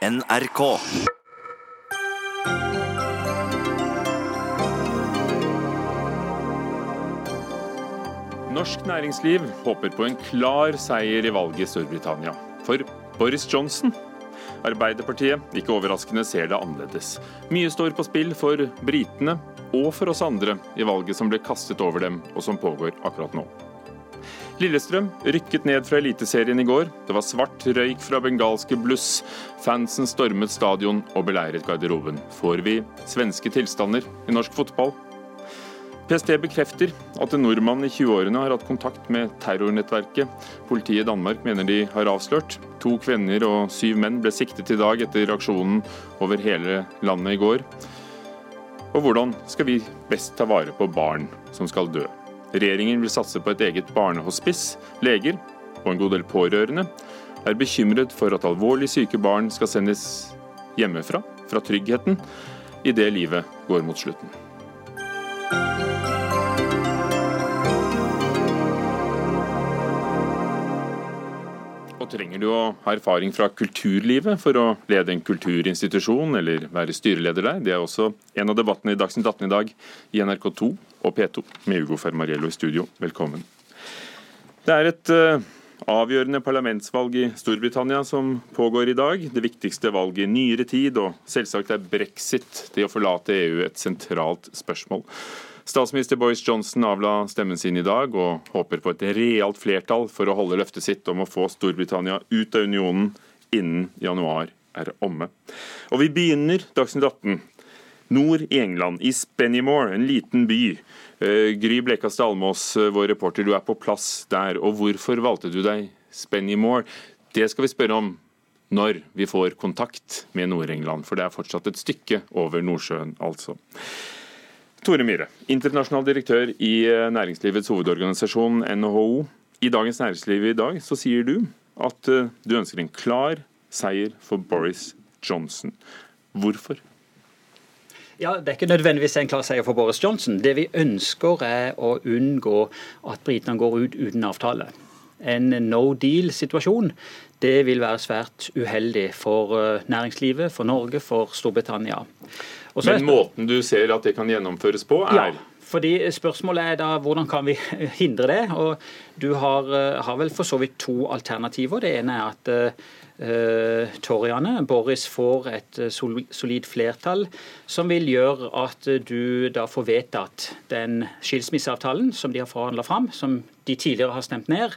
NRK. Norsk næringsliv håper på en klar seier i valget i Storbritannia. For Boris Johnson Arbeiderpartiet, ikke overraskende, ser det annerledes. Mye står på spill for britene og for oss andre i valget som ble kastet over dem, og som pågår akkurat nå. Lillestrøm rykket ned fra Eliteserien i går. Det var svart røyk fra bengalske bluss. Fansen stormet stadion og beleiret garderoben. Får vi svenske tilstander i norsk fotball? PST bekrefter at en nordmann i 20-årene har hatt kontakt med terrornettverket. Politiet i Danmark mener de har avslørt. To kvinner og syv menn ble siktet i dag etter aksjonen over hele landet i går. Og hvordan skal vi best ta vare på barn som skal dø? Regjeringen vil satse på et eget barnehospice. Leger og en god del pårørende er bekymret for at alvorlig syke barn skal sendes hjemmefra, fra tryggheten, idet livet går mot slutten. Trenger du å ha erfaring fra kulturlivet for å lede en kulturinstitusjon eller være styreleder der? Det er også en av debattene i Dagsnytt 18 i dag i NRK2 og P2 med Ugo Fermariello i studio. Velkommen. Det er et uh, avgjørende parlamentsvalg i Storbritannia som pågår i dag. Det viktigste valget i nyere tid, og selvsagt er brexit, det å forlate EU, et sentralt spørsmål. Statsminister Boris Johnson avla stemmen sin i dag, og håper på et realt flertall for å holde løftet sitt om å få Storbritannia ut av unionen innen januar er omme. Og vi begynner Dagsnytt 18 nord i England, i Spennymoor, en liten by. Eh, Gry Blekastad Almås, eh, vår reporter, du er på plass der. Og hvorfor valgte du deg Spennymoor? Det skal vi spørre om når vi får kontakt med Nord-England, for det er fortsatt et stykke over Nordsjøen, altså. Tore Myhre, internasjonal direktør i eh, næringslivets hovedorganisasjon NHO. I Dagens Næringsliv i dag så sier du at eh, du ønsker en klar seier for Boris Johnson. Hvorfor? Ja, Det er ikke nødvendigvis en klar seier for Boris Johnson. Det vi ønsker er å unngå at britene går ut uten avtale. En no deal-situasjon det vil være svært uheldig for eh, næringslivet, for Norge, for Storbritannia. Men måten du ser at det kan gjennomføres på, er ja. Fordi Spørsmålet er da hvordan kan vi hindre det. og Du har, eh, har vel for så vidt to alternativer. Det ene er at uh, Torjane, Boris får et solid flertall som vil gjøre at du da får vedtatt den skilsmisseavtalen som de har forhandla fram, som de tidligere har stemt ned.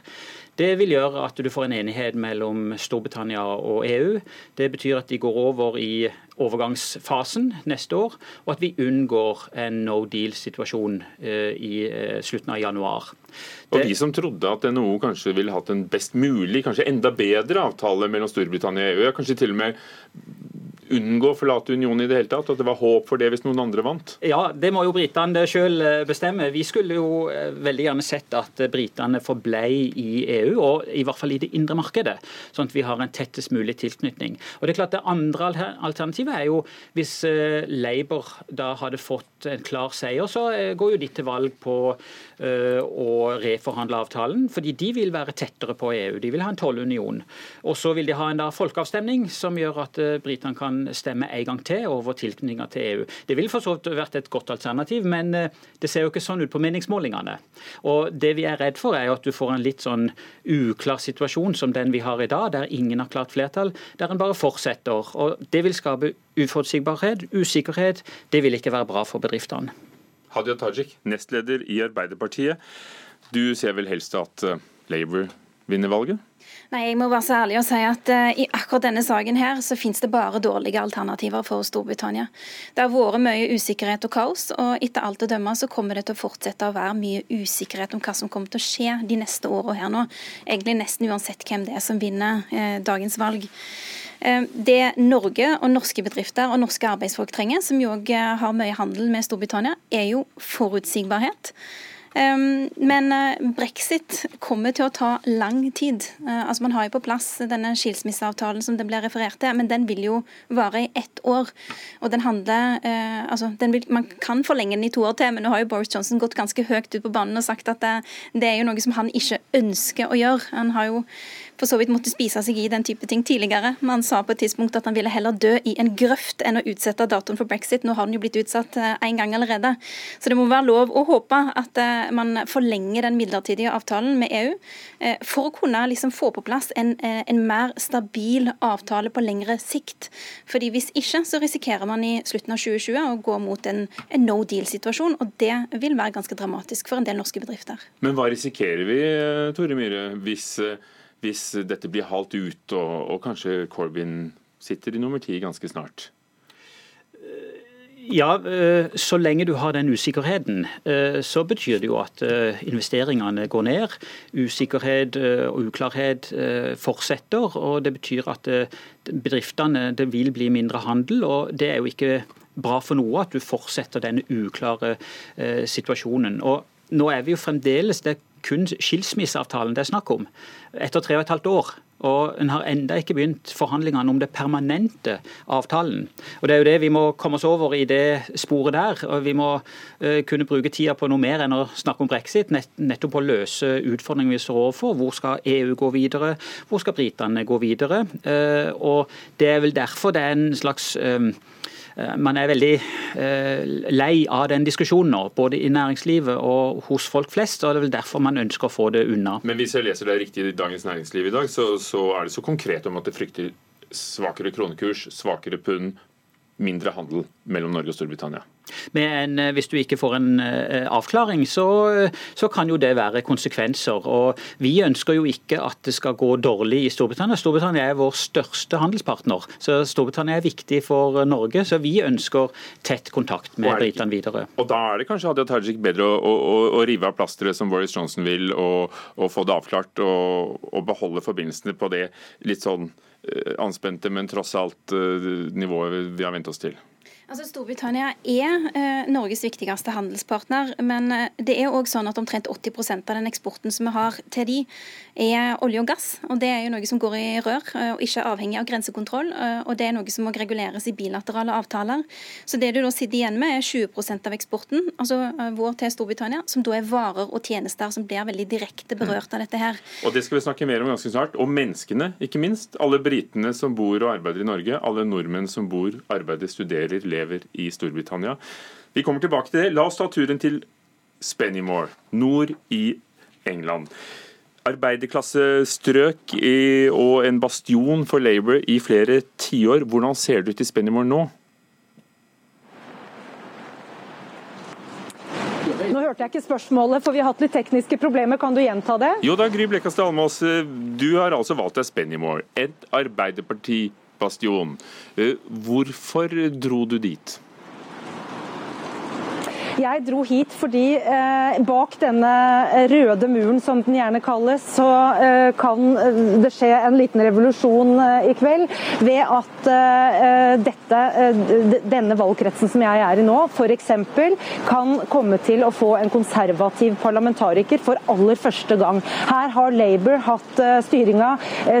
Det vil gjøre at du får en enighet mellom Storbritannia og EU. Det betyr at de går over i overgangsfasen neste år, og at vi unngår en no deal-situasjon eh, i eh, slutten av januar. Og De som trodde at NHO kanskje ville hatt en best mulig, kanskje enda bedre avtale mellom Storbritannia og EU, kanskje til og med unngå å forlate unionen i det hele tatt? At det var håp for det hvis noen andre vant? Ja, det må jo britene sjøl eh, bestemme. Vi skulle jo eh, veldig gjerne sett at eh, britene forblei i EU, og i hvert fall i det indre markedet. Sånn at vi har en tettest mulig tilknytning. Og Det er klart det andre alternativet er jo hvis Labour da hadde fått en klar seier, så går jo de til valg på å reforhandle avtalen, fordi de vil være tettere på EU. De vil ha en tollunion. Og så vil de ha en da folkeavstemning som gjør at britene kan stemme en gang til over tilknytninga til EU. Det ville for så vidt vært et godt alternativ, men eh, det ser jo ikke sånn ut på meningsmålingene. Og Det vi er redd for, er at du får en litt sånn uklar situasjon som den vi har i dag, der ingen har klart flertall, der en bare fortsetter. Og Det vil skape uforutsigbarhet, usikkerhet. Det vil ikke være bra for bedriftene. Hadia Tajik, nestleder i Arbeiderpartiet. Du ser vel helst at eh, Labour vinner valget? Nei, jeg må være så ærlig og si at uh, I akkurat denne saken her så finnes det bare dårlige alternativer for Storbritannia. Det har vært mye usikkerhet og kaos, og etter alt å dømme så kommer det til å fortsette å være mye usikkerhet om hva som kommer til å skje de neste åra her nå. Egentlig nesten uansett hvem det er som vinner uh, dagens valg. Eh, det Norge og norske bedrifter og norske arbeidsfolk trenger, som jo òg har mye handel med Storbritannia, er jo forutsigbarhet. Men eh, brexit kommer til å ta lang tid. Eh, altså Man har jo på plass denne skilsmisseavtalen som det ble referert til, men den vil jo vare i ett år. Og den handler eh, altså den vil, Man kan forlenge den i to år til, men nå har jo Boris Johnson gått ganske høyt ut på banen og sagt at det, det er jo noe som han ikke ønsker å gjøre. Han har jo for så vidt måtte spise seg i den type ting tidligere. Man sa på et tidspunkt at han ville heller dø i en grøft enn å utsette datoen for brexit. Nå har den jo blitt utsatt én gang allerede. Så det må være lov å håpe at man forlenger den midlertidige avtalen med EU for å kunne liksom få på plass en, en mer stabil avtale på lengre sikt. Fordi Hvis ikke så risikerer man i slutten av 2020 å gå mot en, en no deal-situasjon. og Det vil være ganske dramatisk for en del norske bedrifter. Men hva risikerer vi, Tore Myhre, hvis, hvis dette blir halt ut og, og kanskje Corbyn sitter i nummer ti ganske snart? Ja, eh, så lenge du har den usikkerheten, eh, så betyr det jo at eh, investeringene går ned. Usikkerhet og uklarhet fortsetter, og det betyr at bedriftene det vil bli mindre handel. og Det er jo ikke bra for noe at du fortsetter denne uklare situasjonen. Og nå er vi jo fremdeles det kun skilsmisseavtalen det er snakk om, etter tre og et halvt år. Og En har enda ikke begynt forhandlingene om det permanente avtalen. Og Det er jo det vi må komme oss over i det sporet der. og Vi må uh, kunne bruke tida på noe mer enn å snakke om brexit. Nett, nettopp å løse utfordringene vi står overfor. Hvor skal EU gå videre? Hvor skal britene gå videre? Uh, og Det er vel derfor det er en slags um, man er veldig eh, lei av den diskusjonen nå, både i næringslivet og hos folk flest. og Det er vel derfor man ønsker å få det unna. Men hvis jeg leser det riktig i Dagens Næringsliv i dag, så, så er det så konkret om at det frykter svakere kronekurs, svakere pund, mindre handel mellom Norge og Storbritannia. En, eh, hvis du ikke får en uh, avklaring, så, så, kan jo det være konsekvenser. Og Vi ønsker jo ikke at det skal gå dårlig i Storbritannia. Storbritannia er vår største handelspartner. så Storbritannia er viktig for Norge, så vi ønsker tett kontakt med britene videre. Og Da er det kanskje Hadia Tajik bedre å, å, å, rive av plasteret som Boris Johnson vil, og, og få det avklart og, og beholde forbindelsene på det litt sånn Eh, anspente, men tross alt eh, nivået vi har vent oss til? Altså Storbritannia er eh, Norges viktigste handelspartner, men eh, det er òg sånn at omtrent 80% av den eksporten som vi har til de, er olje og gass. og Det er jo noe som går i rør eh, og ikke er avhengig av grensekontroll. Eh, og Det er noe som må reguleres i bilaterale avtaler. Så det du da sitter igjen med, er 20% av eksporten altså vår til Storbritannia, som da er varer og tjenester som blir veldig direkte berørt av dette her. Og Det skal vi snakke mer om ganske snart. Og menneskene, ikke minst. Alle britene som bor og arbeider i Norge. Alle nordmenn som bor, arbeider, studerer, lever i Storbritannia. Vi kommer tilbake til det. La oss ta turen til Spennymoor, nord i England. Arbeiderklassestrøk og en bastion for Labour i flere tiår. Hvordan ser det ut i Spennymoor nå? Nå hørte jeg ikke spørsmålet, for vi har hatt litt tekniske problemer. Kan du gjenta det? Jo da, Gry Blekkastad Almås. Du har altså valgt deg Spennymoor, et arbeiderparti bastion. Eh, hvorfor dro du dit? Jeg dro hit fordi eh, bak denne røde muren, som den gjerne kalles, så eh, kan eh, det skje en liten revolusjon eh, i kveld ved at eh, dette, denne valgkretsen som jeg er i nå, f.eks. kan komme til å få en konservativ parlamentariker for aller første gang. Her har Labour hatt styringa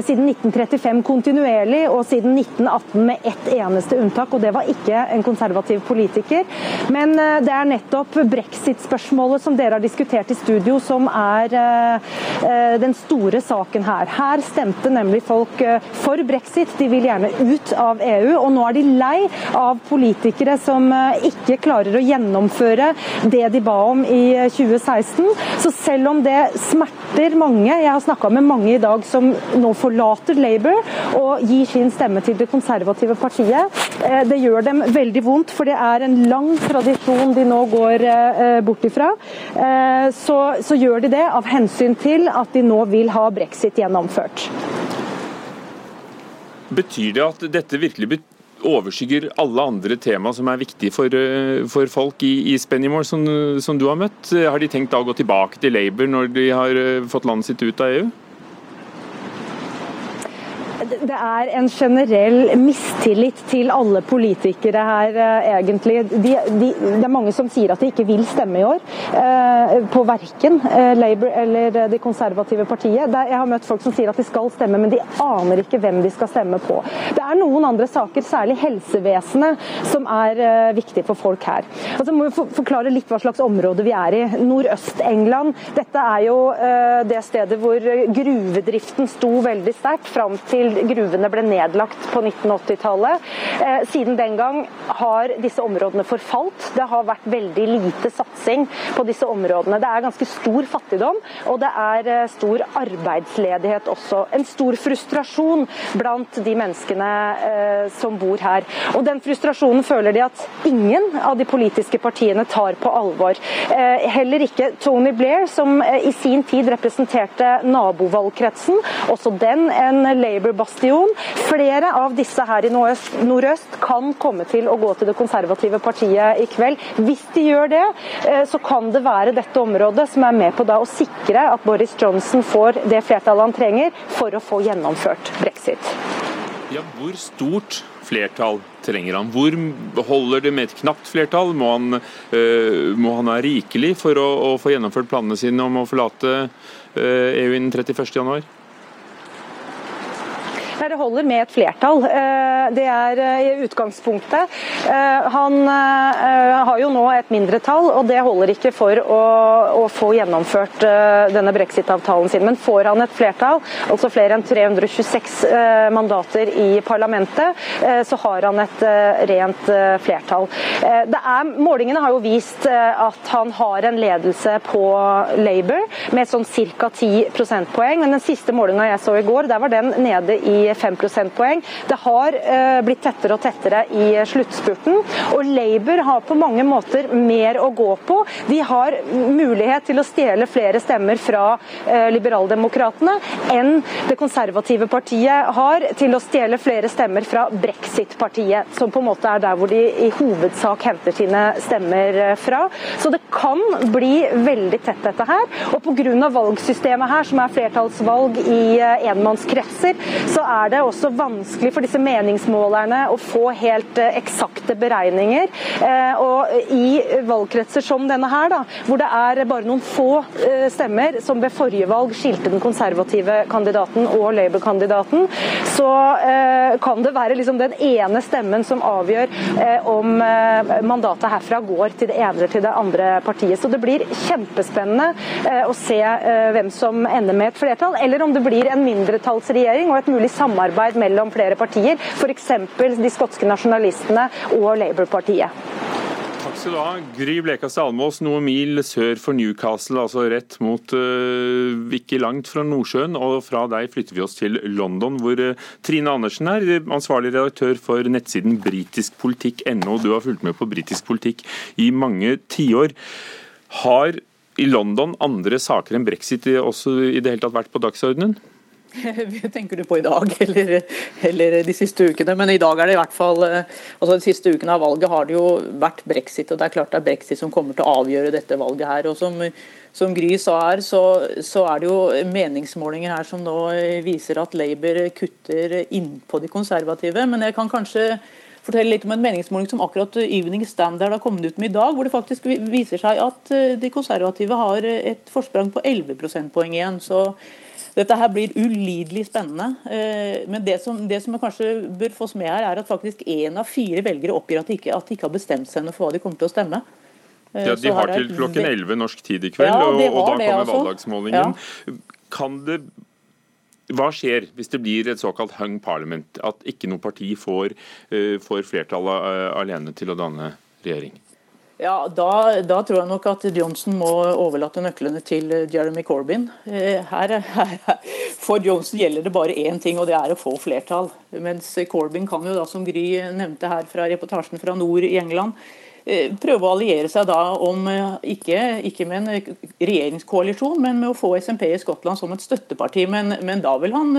siden 1935 kontinuerlig, og siden 1918 med ett eneste unntak, og det var ikke en konservativ politiker. Men det er nettopp nettopp brexit-spørsmålet som dere har diskutert i studio, som er eh, den store saken her. Her stemte nemlig folk eh, for brexit, de vil gjerne ut av EU. Og nå er de lei av politikere som eh, ikke klarer å gjennomføre det de ba om i 2016. Så selv om det smerter mange, jeg har snakka med mange i dag som nå forlater Labour og gir sin stemme til det konservative partiet, det gjør dem veldig vondt, for det er en lang tradisjon de nå går eh, bort ifra, eh, så, så gjør de det av hensyn til at de nå vil ha brexit gjennomført. Betyr det at dette virkelig overskygger alle andre tema som er viktige for, eh, for folk i, i Spennymoor, som, som, du har møtt? Har de tenkt da å gå tilbake til Labour når de har fått landet sitt ut av EU? Det er en generell mistillit til alle politikere her, eh, egentlig. De, de, det er mange som sier at de ikke vil stemme i år, eh, på verken eh, Labour eller Det konservative partiet. Der jeg har møtt folk som sier at de skal stemme, men de aner ikke hvem de skal stemme på. Det er noen andre saker, særlig helsevesenet, som er viktig for folk her. Og så må vi forklare litt hva slags område vi er i. Nordøst-England. Dette er jo det stedet hvor gruvedriften sto veldig sterkt fram til gruvene ble nedlagt på 1980-tallet. Eh, siden den gang har disse områdene forfalt. Det har vært veldig lite satsing på disse områdene. Det er ganske stor fattigdom, og det er eh, stor arbeidsledighet også. En stor frustrasjon blant de menneskene eh, som bor her. Og Den frustrasjonen føler de at ingen av de politiske partiene tar på alvor. Heller ikke Tony Blair, som i sin tid representerte nabovalgkretsen, også den en Labour-bastion. Flere av disse her i nordøst kan komme til å gå til det konservative partiet i kveld. Hvis de gjør det, eh, så kan det være dette området som er med på å sikre at Boris Johnson får det flertallet han trenger for å få gjennomført brexit. Ja, Hvor stort flertall trenger han? Hvor holder det med et knapt flertall? Må han, øh, må han være rikelig for å, å, få gjennomført planene sine om å forlate øh, EU innen 31.1? Nei, Det holder med et flertall. Eh, det er eh, i utgangspunktet. Eh, han har jo nå et mindretall, og det holder ikke for å, få gjennomført denne brexit-avtalen sin. Men får han et flertall, altså flere enn 326 mandater i parlamentet, så har han et rent flertall. Er, målingene har jo vist at han har en ledelse på Labour med sånn ca. 10 prosentpoeng, men den siste målinga jeg så i går, der var den nede i 5 prosentpoeng. Det har eh, blitt tettere og tettere i sluttspurten. Og Labour har på mange måter mer å gå på. De har mulighet til å stjele flere stemmer fra eh, liberaldemokratene enn det konservative partiet har til å stjele flere stemmer fra brexit-partiet, som på en måte er der hvor de i hovedsak henter sine stemmer eh, fra. Så det kan bli veldig tett, dette her. Og pga. valgsystemet her, som er flertallsvalg i enmannskretser, så er det også vanskelig for disse meningsmålerne å få helt eh, eksakte beregninger. Eh, og i valgkretser som denne her, da, hvor det er bare noen få eh, stemmer som ved forrige valg skilte den konservative kandidaten og Labour-kandidaten, så kan det være liksom den ene stemmen som avgjør om mandatet herfra går til det ene eller til det andre partiet. Så det blir kjempespennende å se hvem som ender med et flertall, eller om det blir en mindretallsregjering og et mulig samarbeid mellom flere partier, f.eks. de skotske nasjonalistene og Labour-partiet. Takk skal du ha. Gry Blekastad Almås, noen mil sør for Newcastle, altså rett mot uh, ikke langt fra Nordsjøen. Og fra deg flytter vi oss til London, hvor uh, Trine Andersen er ansvarlig redaktør for nettsiden britiskpolitikk.no. Du har fulgt med på britisk politikk i mange tiår. Har i London andre saker enn brexit også i det hele tatt vært på dagsordenen? tenker du på i dag, eller, eller, de siste ukene. Men i dag er det i hvert fall eh, altså De siste ukene av valget har det jo vært brexit. og Det er klart det er brexit som kommer til å avgjøre dette valget her. og Som, som Gry sa her, så, så, er det jo meningsmålinger her som nå viser at Labour kutter innpå de konservative. Men jeg kan kanskje fortelle litt om en meningsmåling som akkurat Evening Standard har kommet ut med i dag, hvor det faktisk viser seg at eh, de konservative har et forsprang på 11 prosentpoeng igjen. så dette her blir ulidelig spennende. Eh, men det som, det som kanskje bør fås med her, er at faktisk én av fire velgere oppgir at de, ikke, at de ikke har bestemt seg for hva de kommer til å stemme. Eh, ja, De har til klokken 11 norsk tid i kveld, ja, og, og, da kommer altså. valgdagsmålingen. Ja. Kan det hva skjer hvis det blir et såkalt hung parliament, at ikke noe parti får, uh, får flertallet uh, alene til å danne regjering? Ja, da, da, tror jeg nok at Johnson må overlate nøklene til Jeremy Corbyn. Eh, her, her, for Johnson gjelder det bare én ting, og det er å få flertall. Mens Corbyn kan jo da, som Gry nevnte her fra reportasjen fra nord i England, eh, prøve å alliere seg da om eh, ikke, ikke, med en regjeringskoalisjon, men med å få SMP i Skottland som et støtteparti. Men, men da vil han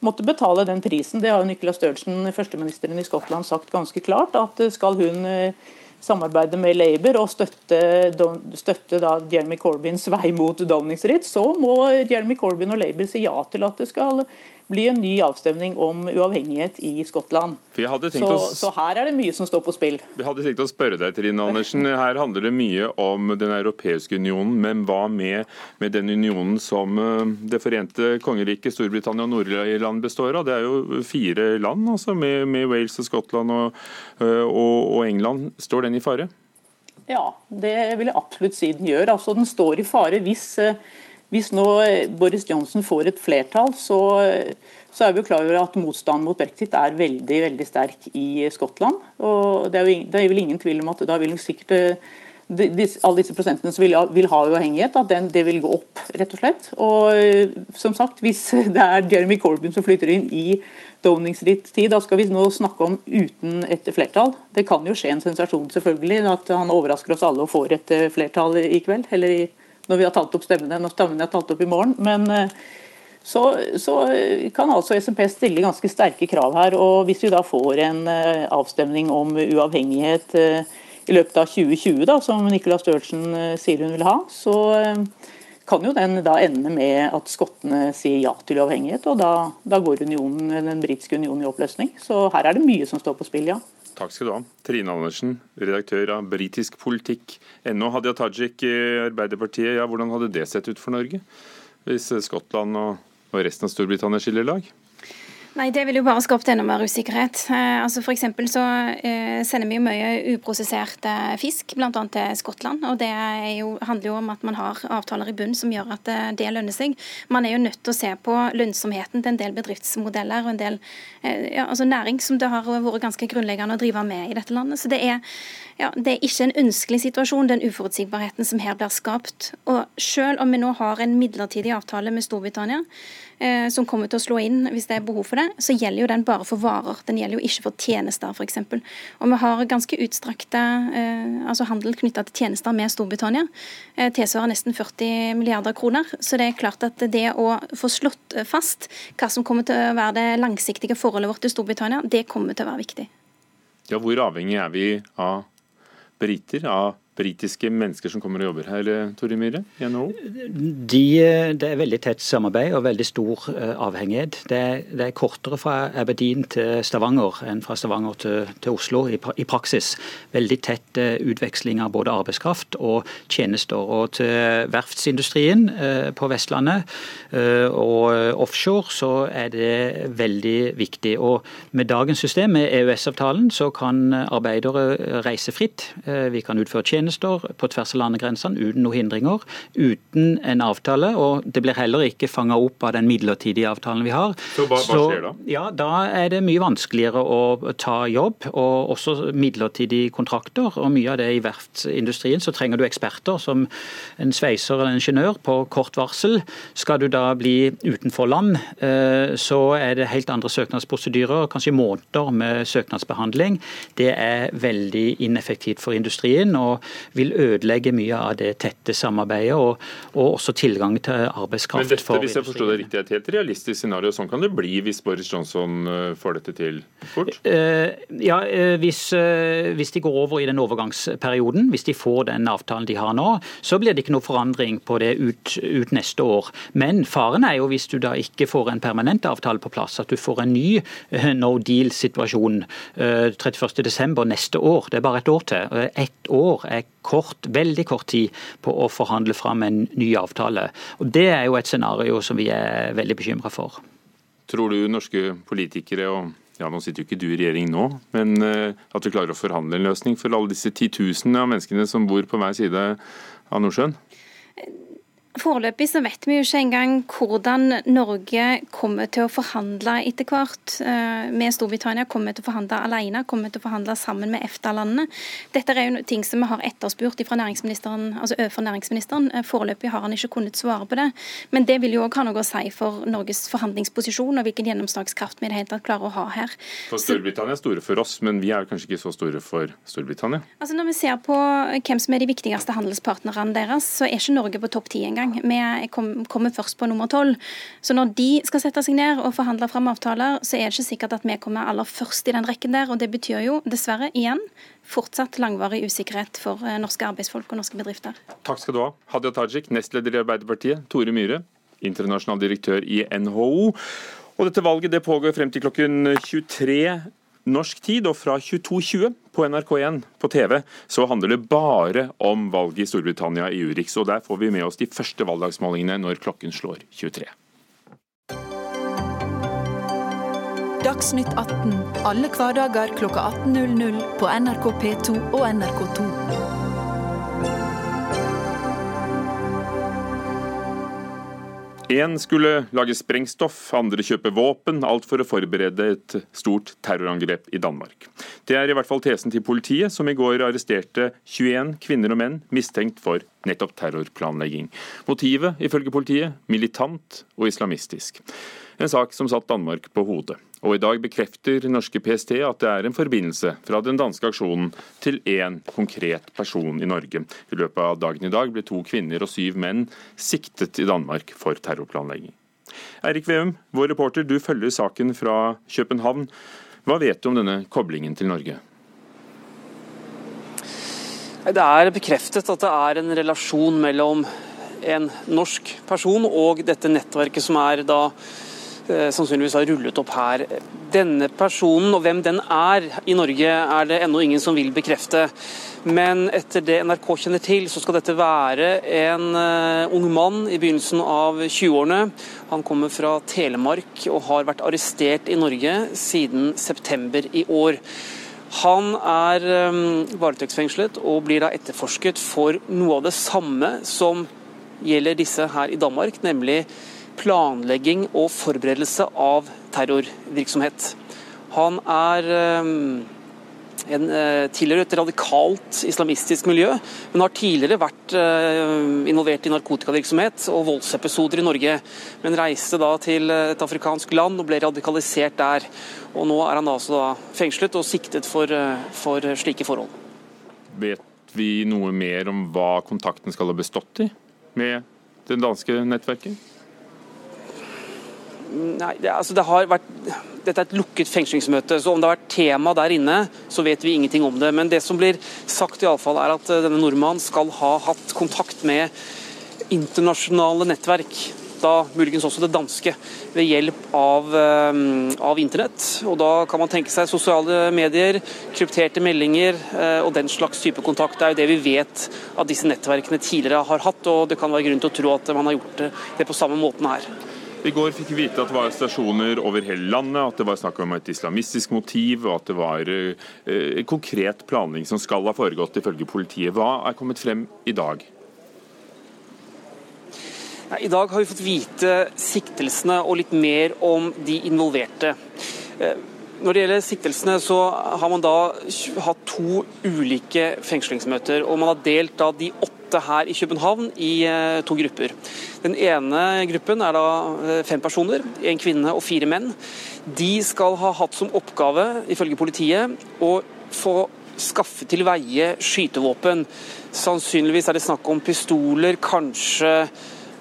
måtte betale den prisen. Det har Nicola Sturgeon, førsteministeren i Skottland, sagt ganske klart. At skal hun samarbeide med Labour og støtte, støtte Jeremy Corbyns vei mot Downing så må Jeremy Corbyn og Labour si ja til at det skal bli en ny avstemning om uavhengighet i Skottland. Så, så, her er det mye som står på spill. Vi hadde tenkt å spørre deg, Trine Andersen. Her handler det mye om Den europeiske unionen, men hva med, med den unionen som eh, Det forente kongeriket Storbritannia og Nord-Irland består av? Det er jo fire land, altså, med, med Wales og Skottland og, eh, og, og England. Står den i fare? Ja, det vil jeg absolutt si den gjør. Altså, den står i fare hvis uh, hvis nå Boris Johnson får et flertall, så, så er vi jo klar over at motstanden mot brexit er veldig veldig sterk i Skottland. og Det er, jo, det er vel ingen tvil om at da vil sikkert eh, de, de, alle disse prosentene som vil, vil ha uavhengighet, at den, det vil gå opp, rett og slett. Og eh, som sagt, Hvis det er Jeremy Corbyn som flytter inn i Downing-Street tid, da skal vi nå snakke om uten et flertall. Det kan jo skje en sensasjon, selvfølgelig, at han overrasker oss alle og får et eh, flertall i kveld. eller i når vi har talt opp stemmene, når stemmene er talt opp i morgen. Men eh, så, så, kan altså SMP stille ganske sterke krav her. og Hvis vi da får en eh, avstemning om uavhengighet eh, i løpet av 2020, da, som Nicola Størtsen sier hun vil ha, så kan jo den da ende med at skottene sier ja til uavhengighet. og Da, da går unionen, den britiske unionen i oppløsning. Så her er det mye som står på spill, ja. Takk skal du ha. Trine Andersen, redaktør av Britisk politikk. Ennå Hadia Tajik i Arbeiderpartiet. Ja, hvordan hadde det sett ut for Norge hvis Skottland og resten av Storbritannia skiller lag? Nei, Det vil jo bare skapt enda mer usikkerhet. Eh, altså for så eh, sender vi jo mye uprosessert eh, fisk, bl.a. til Skottland. og Det jo, handler jo om at man har avtaler i bunn som gjør at eh, det lønner seg. Man er jo nødt til å se på lønnsomheten til en del bedriftsmodeller og en del eh, ja, altså næring som det har vært ganske grunnleggende å drive med i dette landet. Så det er, ja, det er ikke en ønskelig situasjon, den uforutsigbarheten som her blir skapt. Og selv om vi nå har en midlertidig avtale med Storbritannia, som kommer til å slå inn hvis det er behov for det, så gjelder jo den bare for varer. Den gjelder jo ikke for tjenester, f.eks. Og vi har ganske utstrakte eh, altså handel knytta til tjenester med Storbritannia. Eh, tilsvarer nesten 40 milliarder kroner. Så det er klart at det å få slått fast hva som kommer til å være det langsiktige forholdet vårt til Storbritannia, det kommer til å være viktig. Ja, Hvor avhengig er vi av briter, av britiske mennesker som kommer og jobber her, eh, Tore Myhre, i NHO? De, eh, det er veldig tett samarbeid og veldig stor eh, avhengighet. Det er, det er kortere fra Aberdeen til Stavanger enn fra Stavanger til, til Oslo i, i, praksis. Veldig tett utveksling av både arbeidskraft og tjenester. Og til verftsindustrien på Vestlandet og offshore så er det veldig viktig. Og med dagens system, med EØS-avtalen, så kan arbeidere reise fritt. Vi kan utføre tjenester tjenester på tvers av landegrensene uten noen hindringer, uten en avtale. og Det blir heller ikke fanga opp av den midlertidige avtalen vi har. Så hva, hva skjer da? ja, Da er det mye vanskeligere å ta jobb, og også midlertidige kontrakter. og Mye av det i verftsindustrien så trenger du eksperter som en sveiser eller en ingeniør på kort varsel. Skal du da bli utenfor land, eh, så er det helt andre søknadsprosedyrer, kanskje måneder med søknadsbehandling. Det er veldig ineffektivt for industrien. og vil ødelegge mye av det tette samarbeidet og, og også tilgang til arbeidskraft. Men dette, hvis jeg forstår det riktig, er et helt realistisk scenario. Sånn kan det bli hvis Boris Johnson eh, får dette til fort? Uh, ja, uh, hvis, hvis, de går over i den overgangsperioden, hvis de får den avtalen de har nå, så blir det ikke noe forandring på det ut, ut neste år. Men faren er jo hvis du da ikke får en permanent avtale på plass, at du får en ny no deal-situasjon 31.12. neste år. Det er bare et år til. Ett år er kort, veldig kort tid på å forhandle fram en ny avtale. Og Det er jo et scenario som vi er veldig bekymra for. Tror du norske politikere og ja, Nå sitter jo ikke du i regjering nå, men eh, at vi klarer å forhandle en løsning for alle disse titusenene av menneskene som bor på hver side av Nordsjøen? Foreløpig så vet vi jo ikke engang hvordan Norge kommer til å forhandle etter hvert eh, med Storbritannia. Kommer til å forhandle alene, kommer til å forhandle sammen med EFTA-landene. Dette er jo ting som vi har etterspurt fra næringsministeren, altså overfor næringsministeren. Eh, foreløpig har han ikke kunnet svare på det. Men det vil jo òg ha noe å si for Norges forhandlingsposisjon og hvilken gjennomslagskraft vi i det hele tatt klarer å ha her. For Storbritannia er store for oss, men vi er kanskje ikke så store for Storbritannia? Altså Når vi ser på hvem som er de viktigste handelspartnerne deres, så er ikke Norge på topp ti engang gang. Vi kommer først på nummer tolv. Så når de skal sette seg ned og forhandle fram avtaler, så er det ikke sikkert at vi kommer aller først i den rekken der. Og det betyr jo dessverre igjen fortsatt langvarig usikkerhet for eh, norske arbeidsfolk og norske bedrifter. Takk skal du ha. Hadia Tajik, nestleder i Arbeiderpartiet. Tore Myhre, internasjonal direktør i NHO. Og dette valget det pågår frem til klokken 23 norsk tid, og fra 22.20 på NRK1 på TV så handler det bare om valget i Storbritannia i Urix. Og der får vi med oss de første valgdagsmålingene når klokken slår 23. Dagsnytt 18 alle hverdager klokka 18.00 på NRK P2 og NRK2. Én skulle lage sprengstoff, andre kjøpe våpen, alt for å forberede et stort terrorangrep i Danmark. Det er i hvert fall tesen til politiet, som i går arresterte 21 kvinner og menn mistenkt for nettopp terrorplanlegging. Motivet, ifølge politiet, militant og islamistisk. En sak som satt Danmark på hodet. Og i dag bekrefter norske PST at det er en forbindelse fra den danske aksjonen til én konkret person i Norge. I løpet av dagen i dag ble to kvinner og syv menn siktet i Danmark for terrorplanlegging. Eirik Veum, vår reporter, du følger saken fra København. Hva vet du om denne koblingen til Norge? Det er bekreftet at det er en relasjon mellom en norsk person og dette nettverket som er da sannsynligvis har rullet opp her. Denne personen og hvem den er i Norge, er det ennå ingen som vil bekrefte. Men etter det NRK kjenner til, så skal dette være en uh, ung mann i begynnelsen av 20-årene. Han kommer fra Telemark og har vært arrestert i Norge siden september i år. Han er um, varetektsfengslet og blir da etterforsket for noe av det samme som gjelder disse her i Danmark, nemlig planlegging og forberedelse av terrorvirksomhet. Han er eh, en, eh, tilhører et radikalt islamistisk miljø, men har tidligere vært uh, involvert i narkotikavirksomhet og voldsepisoder i Norge. Men reiste da til et afrikansk land og ble radikalisert der. Og nå er han altså da fengslet og siktet for, for slike forhold. Vet vi noe mer om hva kontakten skal ha bestått i med det danske nettverket? Nei, det, altså det har vært, Dette er et lukket fengslingsmøte, så om det har vært tema der inne, så vet vi ingenting om det. Men det som blir sagt, i alle fall, er at eh, denne nordmannen skal ha hatt kontakt med internasjonale nettverk, da muligens også det danske, ved hjelp av, eh, av internett. Og Da kan man tenke seg sosiale medier, krypterte meldinger eh, og den slags type kontakt. Det er jo det vi vet at disse nettverkene tidligere har hatt, og det kan være grunn til å tro at man har gjort det, på samme måten her. I går fikk vi vite at det var stasjoner over hele landet, at det var snakk om et islamistisk motiv, og at det var eh, konkret planlegging som skal ha foregått, ifølge politiet. Hva er kommet frem i dag? I dag har vi fått vite siktelsene og litt mer om de involverte. Når det gjelder siktelsene, så har man da hatt to ulike fengslingsmøter. Og man har delt da de åtte her i København i eh, to grupper. Den ene gruppen er da eh, fem personer, en kvinne og fire menn. De skal ha hatt som oppgave, ifølge politiet, å få skaffe til veie skytevåpen. Sannsynligvis er det snakk om pistoler, kanskje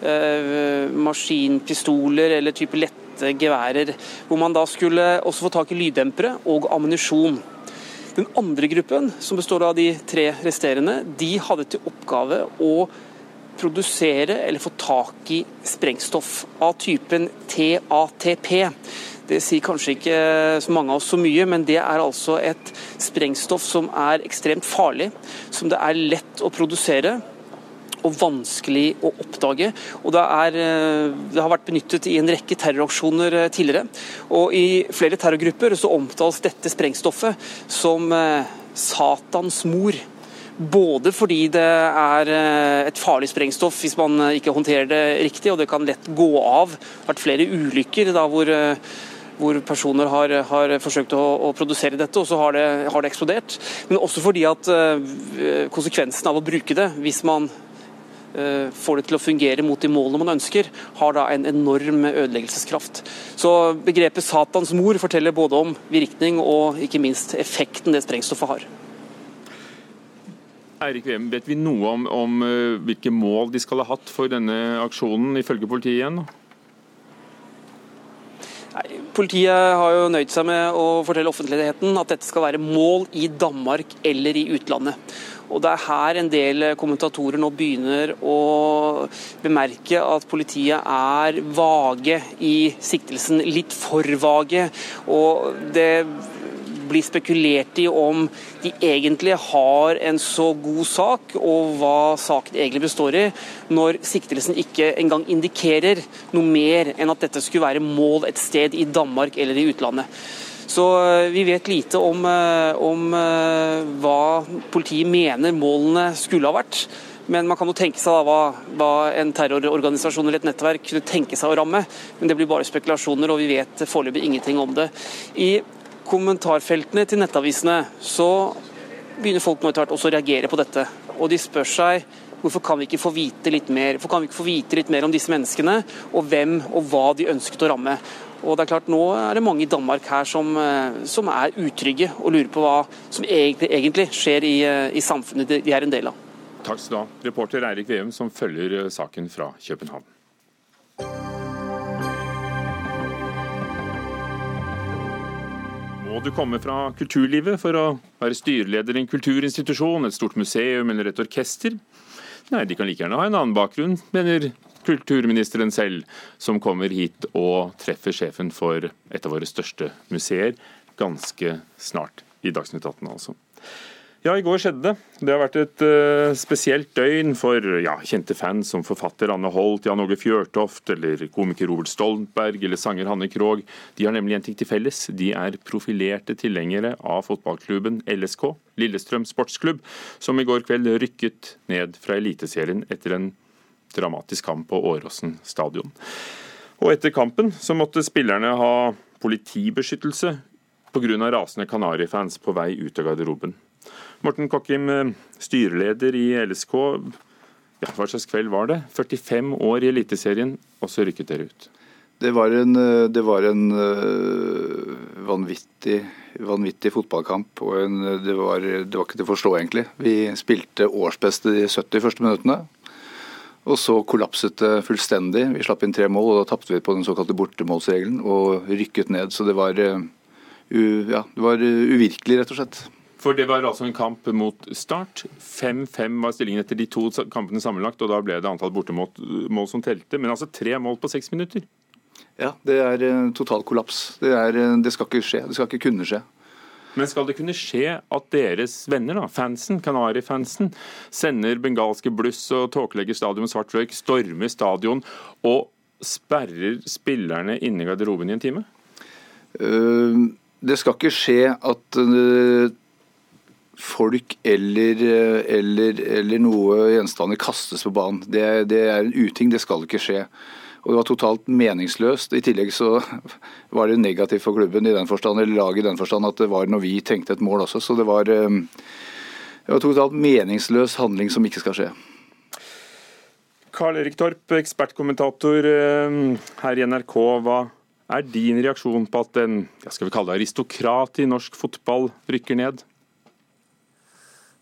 eh, maskinpistoler eller type lette geværer. Hvor man da skulle også få tak i lyddempere og ammunisjon. Den andre gruppen, som består av de tre resterende, de hadde til oppgave å produsere eller få tak i sprengstoff av typen TATP. Det sier kanskje ikke så mange av oss så mye, men det er altså et sprengstoff som er ekstremt farlig, som det er lett å produsere og vanskelig å oppdage. Og det, er, eh, det, har vært benyttet i en rekke terroraksjoner eh, tidligere. Og I flere terrorgrupper så omtales dette sprengstoffet som eh, Satans mor. Både fordi det er et farlig sprengstoff hvis man ikke håndterer det riktig, og det kan lett gå av. Det har vært flere ulykker da hvor hvor personer har, har forsøkt å, å, produsere dette, og så har det, har det, eksplodert. Men også fordi at konsekvensen av å bruke det, hvis man får det til å fungere mot de målene man ønsker, har da en enorm ødeleggelseskraft. Så begrepet 'Satans mor' forteller både om virkning og ikke minst effekten det sprengstoffet har. Eirik Wem, vet vi noe om, om, eh, hvilke mål de skal ha hatt for denne aksjonen, ifølge politiet igjen? Nei, politiet har jo nøyd seg med å fortelle offentligheten at dette skal være mål i Danmark eller i utlandet. Og Det er her en del kommentatorer nå begynner å bemerke at politiet er vage i siktelsen. Litt for vage. Og det blir spekulert i om de egentlig har en så god sak, og hva saken egentlig består i, når siktelsen ikke engang indikerer noe mer enn at dette skulle være mål et sted i Danmark eller i utlandet. Så eh, vi vet lite om, eh, om eh, hva politiet mener målene skulle ha vært. Men man kan jo tenke seg da hva, hva, en terrororganisasjon eller et nettverk kunne tenke seg å ramme. Men det blir bare spekulasjoner, og vi vet foreløpig ingenting om det. I kommentarfeltene til nettavisene, så begynner folk nå etter hvert også å reagere på dette. Og de spør seg hvorfor kan vi ikke få vite litt mer Hvorfor kan vi ikke få vite litt mer om disse menneskene, og hvem og hva de ønsket å ramme. Og det er klart Nå er det mange i Danmark her som, eh, som er utrygge og lurer på hva som egentlig, egentlig skjer i, eh, i, samfunnet de er en del av. Takk skal du ha, reporter Eirik Veum som følger eh, saken fra København. Må du komme fra kulturlivet for å være styreleder i en kulturinstitusjon, et stort museum eller et orkester? Nei, de kan like gjerne ha en annen bakgrunn, mener kulturministeren selv, som kommer hit og treffer sjefen for et av våre største museer ganske snart. I Dagsnytt 18, altså. Ja, i går skjedde det. Det har vært et uh, spesielt døgn for ja, kjente fans som forfatter Anne Holt, Jan Åge Fjørtoft eller komiker Robert Stoltenberg eller sanger Hanne Krogh. De har nemlig en ting til felles. De er profilerte tilhengere av fotballklubben LSK, Lillestrøm sportsklubb, som i går kveld rykket ned fra Eliteserien etter en dramatisk kamp på Åråsen stadion. Og etter kampen så måtte spillerne ha politibeskyttelse pga. rasende Kanarifans på vei ut av garderoben. Morten Kokkim, eh, styreleder i LSK. Ja, hva slags kveld var det? 45 år i Eliteserien, og så rykket dere ut. Det var en, eh, det var en uh, vanvittig, vanvittig, fotballkamp. og en, det, var, det, var, ikke til å forstå, egentlig. Vi spilte årsbeste de 70 første minuttene. Og så kollapset det fullstendig. Vi slapp inn tre mål, og da tapte vi på den såkalte bortemålsregelen og rykket ned. Så det var, u, ja, det var uvirkelig, rett og slett. For det var altså en kamp mot Start. 5-5 var stillingen etter de to kampene sammenlagt, og da ble det antall bortemål som telte. Men altså tre mål på seks minutter. Ja, det er uh, total kollaps. Det, er, det, skal ikke skje. Det skal ikke kunne skje. Men skal det kunne skje at deres venner, da, fansen, Kanari-fansen, sender bengalske bluss og tåkelegger stadion med svart røyk, stormer stadion og sperrer spillerne inne i garderoben i en time? Uh, det skal ikke skje at folk eller, eller, eller, noe gjenstander kastes på banen. Det, det, er en uting, det skal ikke skje. Og Det var totalt meningsløst. I tillegg så var det negativt for klubben i den forstand, eller laget i den forstand at det var når vi tenkte et mål også. Så det var, eh, det var totalt meningsløs handling som ikke skal skje. Karl Erik Torp, ekspertkommentator eh, her i NRK. Hva er din reaksjon på at en skal vi kalle det aristokrat i norsk fotball rykker ned?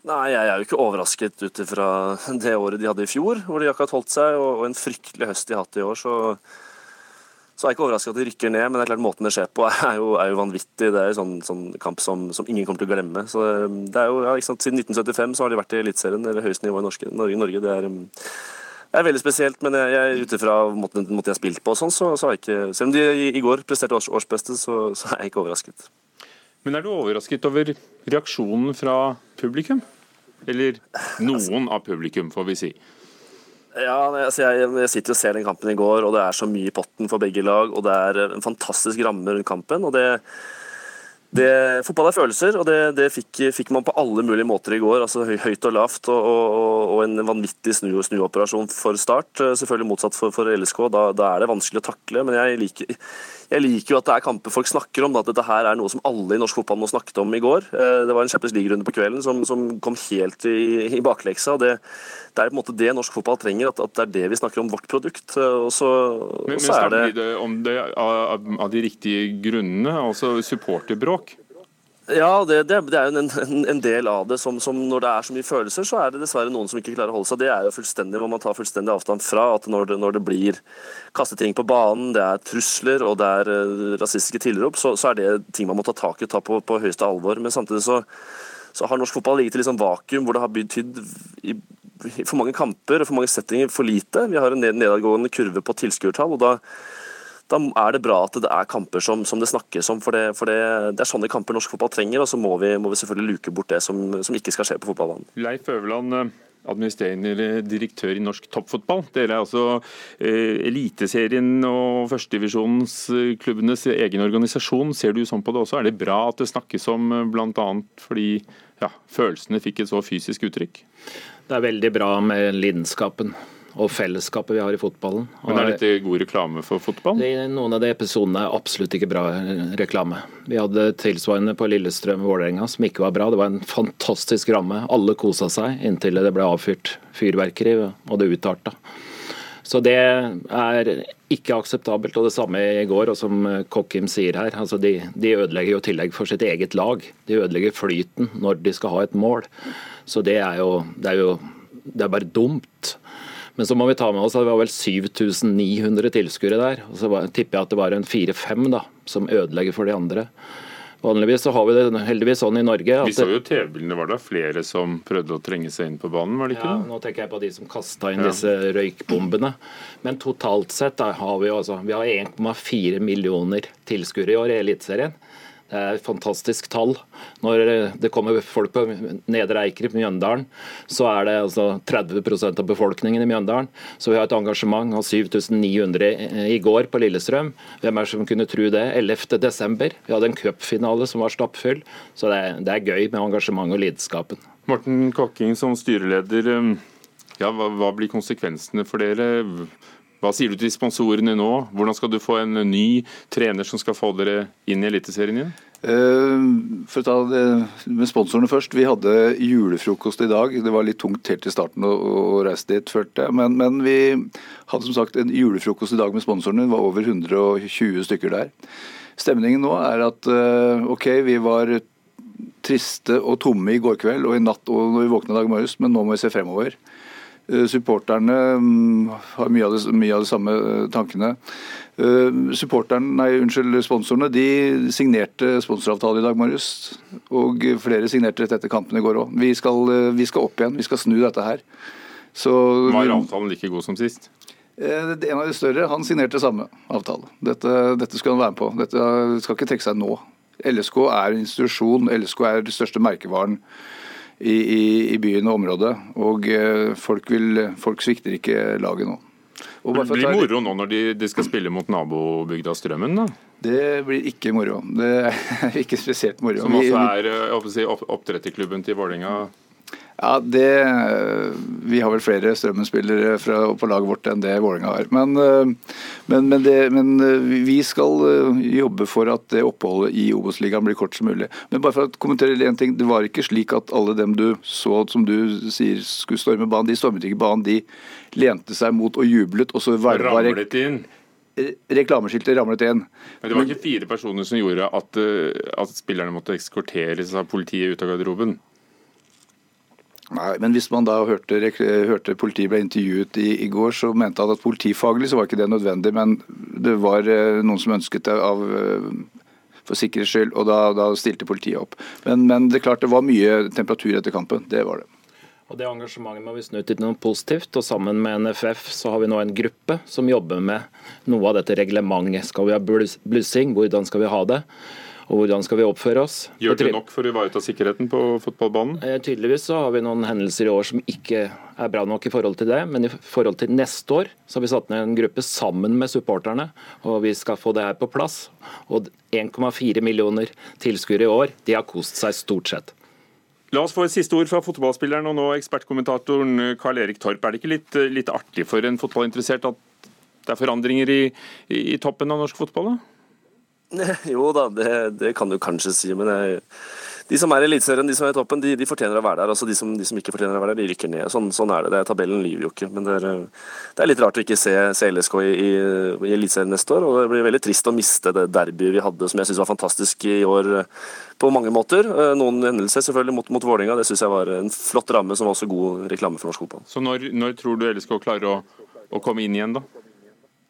Nei, jeg er jo ikke overrasket ut ifra det året de hadde i fjor, hvor de akkurat holdt seg, og en fryktelig høst de har hatt i år. Så, så jeg ikke overrasket at de rykker ned, men det er klart måten det skjer på er jo, er jo vanvittig. Det er jo sånn, sånn kamp som, som, ingen kommer til å glemme. Så det er jo, ja, ikke sant, Siden 1975 så har de vært i Eliteserien, eller høyeste nivå i Norge. Norge. Det, er, det er veldig spesielt, men jeg, ut ifra måten, jeg har spilt på, og sånn, så, så har jeg ikke Selv om de i, i går presterte års, årsbeste, så, så er jeg ikke overrasket. Men er du overrasket over reaksjonen fra publikum? Eller noen av publikum, får vi si. Ja, altså jeg, jeg, sitter og ser den kampen i går, og det er så mye i potten for begge lag. Og det er en fantastisk ramme rundt kampen. og det det, fotball er følelser, og det, det fikk, fikk, man på alle mulige måter i går. altså Høyt og lavt, og, og, og en vanvittig snu, snuoperasjon for Start. Selvfølgelig motsatt for, for LSK. Da, da, er det vanskelig å takle. Men jeg liker, jeg liker jo at det er kamper folk snakker om. At dette her er noe som alle i norsk fotball må snakket om i går. Eh, det var en Champions League-runde på kvelden som, som, kom helt i, i bakleksa. Det, det, er på en måte det norsk fotball trenger, at, at, det er det vi snakker om, vårt produkt. Eh, og så, men, men snakker det om det av, av de riktige grunnene, altså supporterbråk? Ja, det, det, det er jo en, en, del av det. Som, som, Når det er så mye følelser, så er det dessverre noen som ikke klarer å holde seg. Det er jo fullstendig må man ta fullstendig avstand fra. at Når det, når det blir kastet ting på banen, det er trusler og det er uh, rasistiske tilrop, så, så, er det ting man må ta tak i og ta på, på høyeste alvor. Men samtidig så, så har norsk fotball ligget i liksom vakuum hvor det har betydd i, for mange kamper og for mange settinger for lite. Vi har en nedadgående kurve på tilskuertall. og da, da er det bra at det er kamper som, som det snakkes om. For, det, for det, det, er sånne kamper norsk fotball trenger, og så må vi, må vi selvfølgelig luke bort det som, som ikke skal skje på fotballbanen. Leif Øverland, administrerende direktør i norsk toppfotball. Dere er altså eh, Eliteserien og førstedivisjonsklubbenes egen organisasjon. Ser du sånn på det også? Er det bra at det snakkes om eh, bl.a. fordi ja, følelsene fikk et så fysisk uttrykk? Det er veldig bra med lidenskapen og fellesskapet vi har i fotballen. Men Er dette god reklame for fotball? Det, noen av de episodene er absolutt ikke bra reklame. Vi hadde tilsvarende på Lillestrøm-Vålerenga som ikke var bra. Det var en fantastisk ramme. Alle kosa seg inntil det ble avfyrt fyrverkeri og det utarta. Så det er ikke akseptabelt. Og det samme i går, og som Kokkim sier her. altså de, de ødelegger jo tillegg for sitt eget lag. De ødelegger flyten når de skal ha et mål. Så det er jo, det er jo det er bare dumt. Men så må vi ta med oss at det var vel 7900 tilskuere der. og Så tipper jeg at det var en fire-fem som ødelegger for de andre. Vanligvis så har vi det heldigvis sånn i Norge. vi så jo TV-bildene, var det flere som prøvde å trenge seg inn på banen? var det ikke ja, Nå tenker jeg på de som kasta inn ja. disse røykbombene. Men totalt sett har vi jo altså, vi har 1,4 millioner tilskuere i år i Eliteserien. Det er et fantastisk tall. Når det kommer folk på Nedre Eiker i Mjøndalen, så er det altså 30% av befolkningen i Mjøndalen. Så vi har et engasjement av 7900 i går på Lillestrøm. Hvem er det som kunne tro det? 11.12. Vi hadde en cupfinale som var stappfull. Så det er, det er gøy med engasjement og lidenskapen. Morten Kokking som styreleder, um, ja, hva, hva blir konsekvensene for dere? Hva sier du til sponsorene nå? Hvordan skal du få en ny trener som skal få dere inn i Eliteserien igjen? Uh, for å ta det med sponsorene først. Vi hadde julefrokost i dag. Det var litt tungt helt i starten å, reise dit, følte jeg. Men, men, vi hadde som sagt en julefrokost i dag med sponsorene. Det var over 120 stykker der. Stemningen nå er at uh, OK, vi var triste og tomme i går kveld og i natt og når vi våkna i dag morges, men nå må vi se fremover. Eh, supporterne mm, har mye av, det, mye av de samme eh, tankene. Eh, supporterne, nei, unnskyld, Sponsorene de signerte sponsoravtale i dag morges. Og flere signerte rett etter kampen i går òg. Vi, vi, skal opp igjen, vi skal snu dette her. Så, Var avtalen like god som sist? En av de større han signerte samme avtale. Dette, dette skal han være med på. Dette skal ikke trekke seg nå. LSK er en institusjon. LSK er den største merkevaren i, i, i byen og området. Og eh, folk, vil, folk svikter ikke laget nå. det blir moro nå når de, de, skal spille mot nabobygda Strømmen? da? Det blir ikke moro. Det er ikke spesielt moro. Som også er eh, si, oppdretterklubben til Vålerenga? Ja, det, Vi har vel flere Strømmen-spillere på laget vårt enn det Vålerenga har. Men, eh, men, men, det, men, eh, vi skal eh, jobbe for at det oppholdet i Obos-ligaen blir kort som mulig. Men bare for å kommentere en ting, Det var ikke slik at alle dem du så som du sier skulle storme banen, de stormet ikke banen. De lente seg mot og jublet, og så var Ramlet inn? reklameskiltet ramlet inn. Men Det var ikke fire personer som gjorde at, at spillerne måtte ekskorteres av politiet ut av garderoben? Nei, men hvis man da hørte, hørte politiet ble intervjuet i, i, går, så mente han at politifaglig så var ikke det nødvendig, men det var eh, noen som ønsket det av eh, for sikkerhets skyld, og da, da stilte politiet opp. Men, men, det er klart det var mye temperatur etter kampen. Det var det. Og Det engasjementet må vi snu til noe positivt. og Sammen med NFF så har vi nå en gruppe som jobber med noe av dette reglementet. Skal vi ha blussing? Hvordan skal vi ha det? Og hvordan skal vi oppføre oss. Gjør det nok for å ivareta sikkerheten på fotballbanen? Eh, tydeligvis så har vi noen hendelser i år som ikke er bra nok i forhold til det, men i forhold til neste år så har vi satt ned en gruppe sammen med supporterne, og vi skal få det her på plass. Og 1,4 millioner tilskuere i år, de har kost seg stort sett. La oss få et siste ord fra fotballspilleren og nå ekspertkommentatoren Karl Erik Torp. Er det ikke litt, litt artig for en fotballinteressert at det er forandringer i, i, i toppen av norsk fotball? da? Jo da, det, det, kan du kanskje si. Men jeg, de som er i Eliteserien, de som er i toppen, de, de, fortjener å være der. Altså de, som, de som ikke fortjener å være der, de rykker ned. Sånn, sånn er det. det er, tabellen lyver jo ikke. Men det er, det er, litt rart å ikke se, se LSK i, i, i Eliteserien neste år. Og det blir veldig trist å miste det derbyet vi hadde, som jeg syns var fantastisk i år på mange måter. Eh, noen hendelser selvfølgelig mot, mot Vålerenga. Det syns jeg var en flott ramme, som var også god reklame for norsk fotball. Så når, når tror du LSK klarer å, å komme inn igjen, da?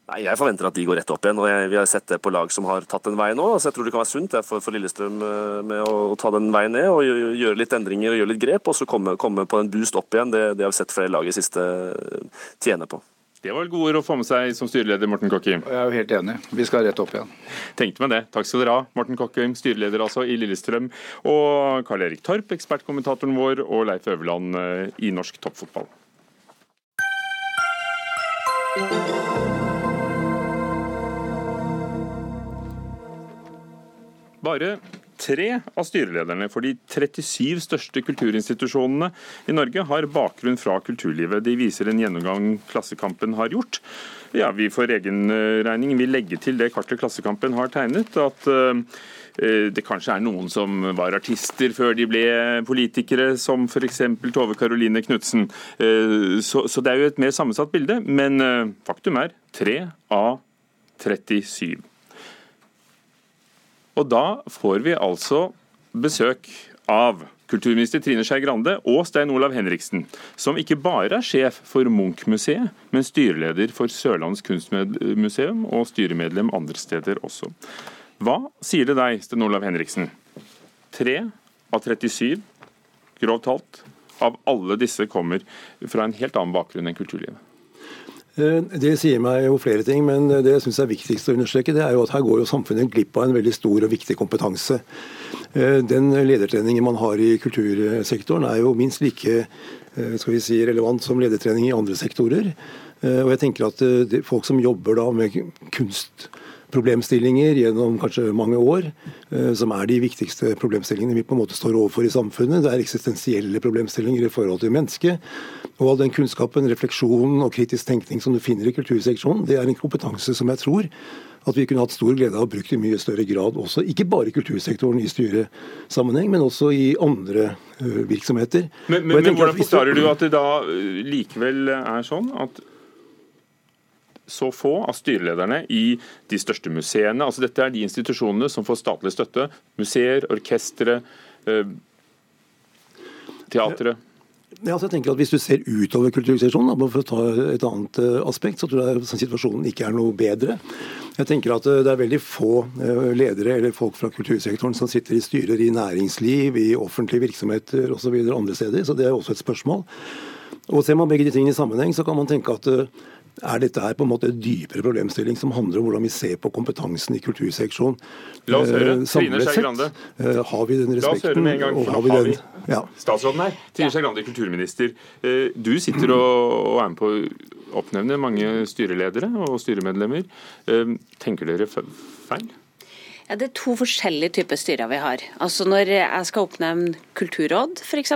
Nei, Jeg forventer at de går rett opp igjen. og jeg, Vi har sett det på lag som har tatt den veien nå. så Jeg tror det kan være sunt for, for, Lillestrøm eh, med å, å, ta den veien ned og gjøre litt endringer og gjøre litt grep. Og så komme, komme på en boost opp igjen. Det, det har vi sett flere lag i siste eh, tjene på. Det var gode ord å få med seg som styreleder, Morten Kokkim. Jeg er jo helt enig. Vi skal rett opp igjen. Tenkte meg det. Takk skal dere ha, Morten Kokkim, styreleder altså i Lillestrøm, og Karl Erik Torp, ekspertkommentatoren vår, og Leif Øverland eh, i norsk toppfotball. Bare tre av styrelederne for de 37 største kulturinstitusjonene i Norge har bakgrunn fra kulturlivet. De viser en gjennomgang Klassekampen har gjort. Ja, Vi for egen eh, regning vil legge til det kartet Klassekampen har tegnet, at uh, det kanskje er noen som var artister før de ble politikere, som f.eks. Tove Karoline Knutsen. Så, så det er jo et mer sammensatt bilde, men faktum er tre av 37. Og da får vi altså besøk av kulturminister Trine Skei Grande og Stein Olav Henriksen, som ikke bare er sjef for Munch-museet, men styreleder for Sørlands kunstmuseum og styremedlem andre steder også. Hva sier det deg, Stein Olav Henriksen? Tre av 37, grovt talt, av alle disse kommer fra en helt annen bakgrunn enn kulturlivet. Eh, det sier meg jo flere ting, men det jeg syns er viktigst å understreke, det er jo at her går jo samfunnet glipp av en veldig stor og viktig kompetanse. Eh, den ledertreningen man har i kultursektoren er jo minst like eh, skal vi si, relevant som ledertrening i andre sektorer. Og jeg tenker at folk som jobber da med kunst problemstillinger gjennom kanskje mange år, eh, som er de viktigste problemstillingene vi på en måte står overfor i samfunnet. Det er eksistensielle problemstillinger i forhold til mennesket. Og all den kunnskapen, refleksjonen og kritisk tenkning som du finner i kulturseksjonen, det er en kompetanse som jeg tror at vi kunne hatt stor glede av å bruke i mye større grad også, ikke bare i kultursektoren i styresammenheng, men også i andre uh, virksomheter. Men, men, men hvordan forklarer du at det da eh, likevel er sånn at så få av styrelederne i de største museene. Altså dette er de institusjonene som får statlig støtte. Museer, orkestre, eh, teatre. Ja, altså jeg tenker at Hvis du ser utover kulturseksjonen, for å ta et annet uh, aspekt, så tror jeg at situasjonen ikke er noe bedre. Jeg tenker at uh, Det er veldig få ledere eller folk fra kultursektoren som sitter i styrer i næringsliv, i offentlige virksomheter osv. andre steder, så det er også et spørsmål. Og Ser man begge de tingene i sammenheng, så kan man tenke at er dette her på en måte en dypere problemstilling som handler om hvordan vi ser på kompetansen i kulturseksjonen. La oss høre. Eh, Trine Skei Grande. Eh, har vi den respekten? La oss høre med en gang. Har vi? Ja. Statsråden her. Trine Skei Grande, kulturminister. Eh, du sitter og er med på å oppnevne mange styreledere og styremedlemmer. Tenker dere feil? Ja, Det er to forskjellige typer styrer vi har. Altså Når jeg skal oppnevne kulturråd, f.eks.,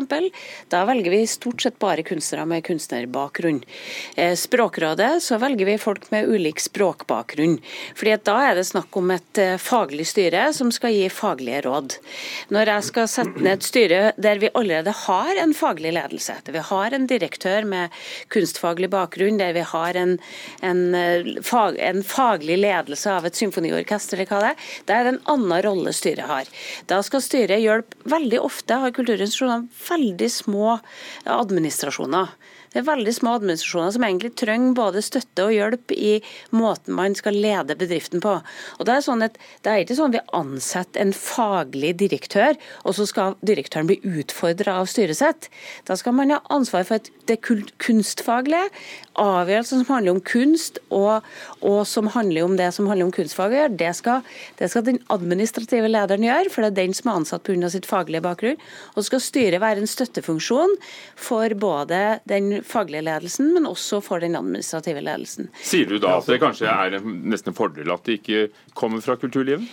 da velger vi stort sett bare kunstnere med kunstnerbakgrunn. Eh, Språkrådet så velger vi folk med ulik språkbakgrunn. Fordi at da er det snakk om et eh, faglig styre som skal gi faglige råd. Når jeg skal sette ned et styre der vi allerede har en faglig ledelse, der vi har en direktør med kunstfaglig bakgrunn, der vi har en, en, eh, fag, en faglig ledelse av et symfoniorkester, eller hva det er, er en annen rolle styret har. Da skal styret hjelpe Veldig ofte har kulturinstitusjoner veldig små administrasjoner. Det er veldig små administrasjoner som egentlig trenger både støtte og hjelp i måten man skal lede bedriften på. Og Det er sånn at det er ikke sånn vi ansetter en faglig direktør, og så skal direktøren bli utfordra av styret sitt. Da skal man ha ansvar for det kunstfaglige, avgjørelser som handler om kunst, og, og, som handler om det som handler om kunstfaget, det skal, det skal den administrative lederen gjøre, for det er den som er ansatt pga. sitt faglige bakgrunn. Og så skal styret være en støttefunksjon for både den faglige ledelsen, men også for den administrative ledelsen. Sier du da at det kanskje er nesten en fordel at det ikke kommer fra kulturlivet?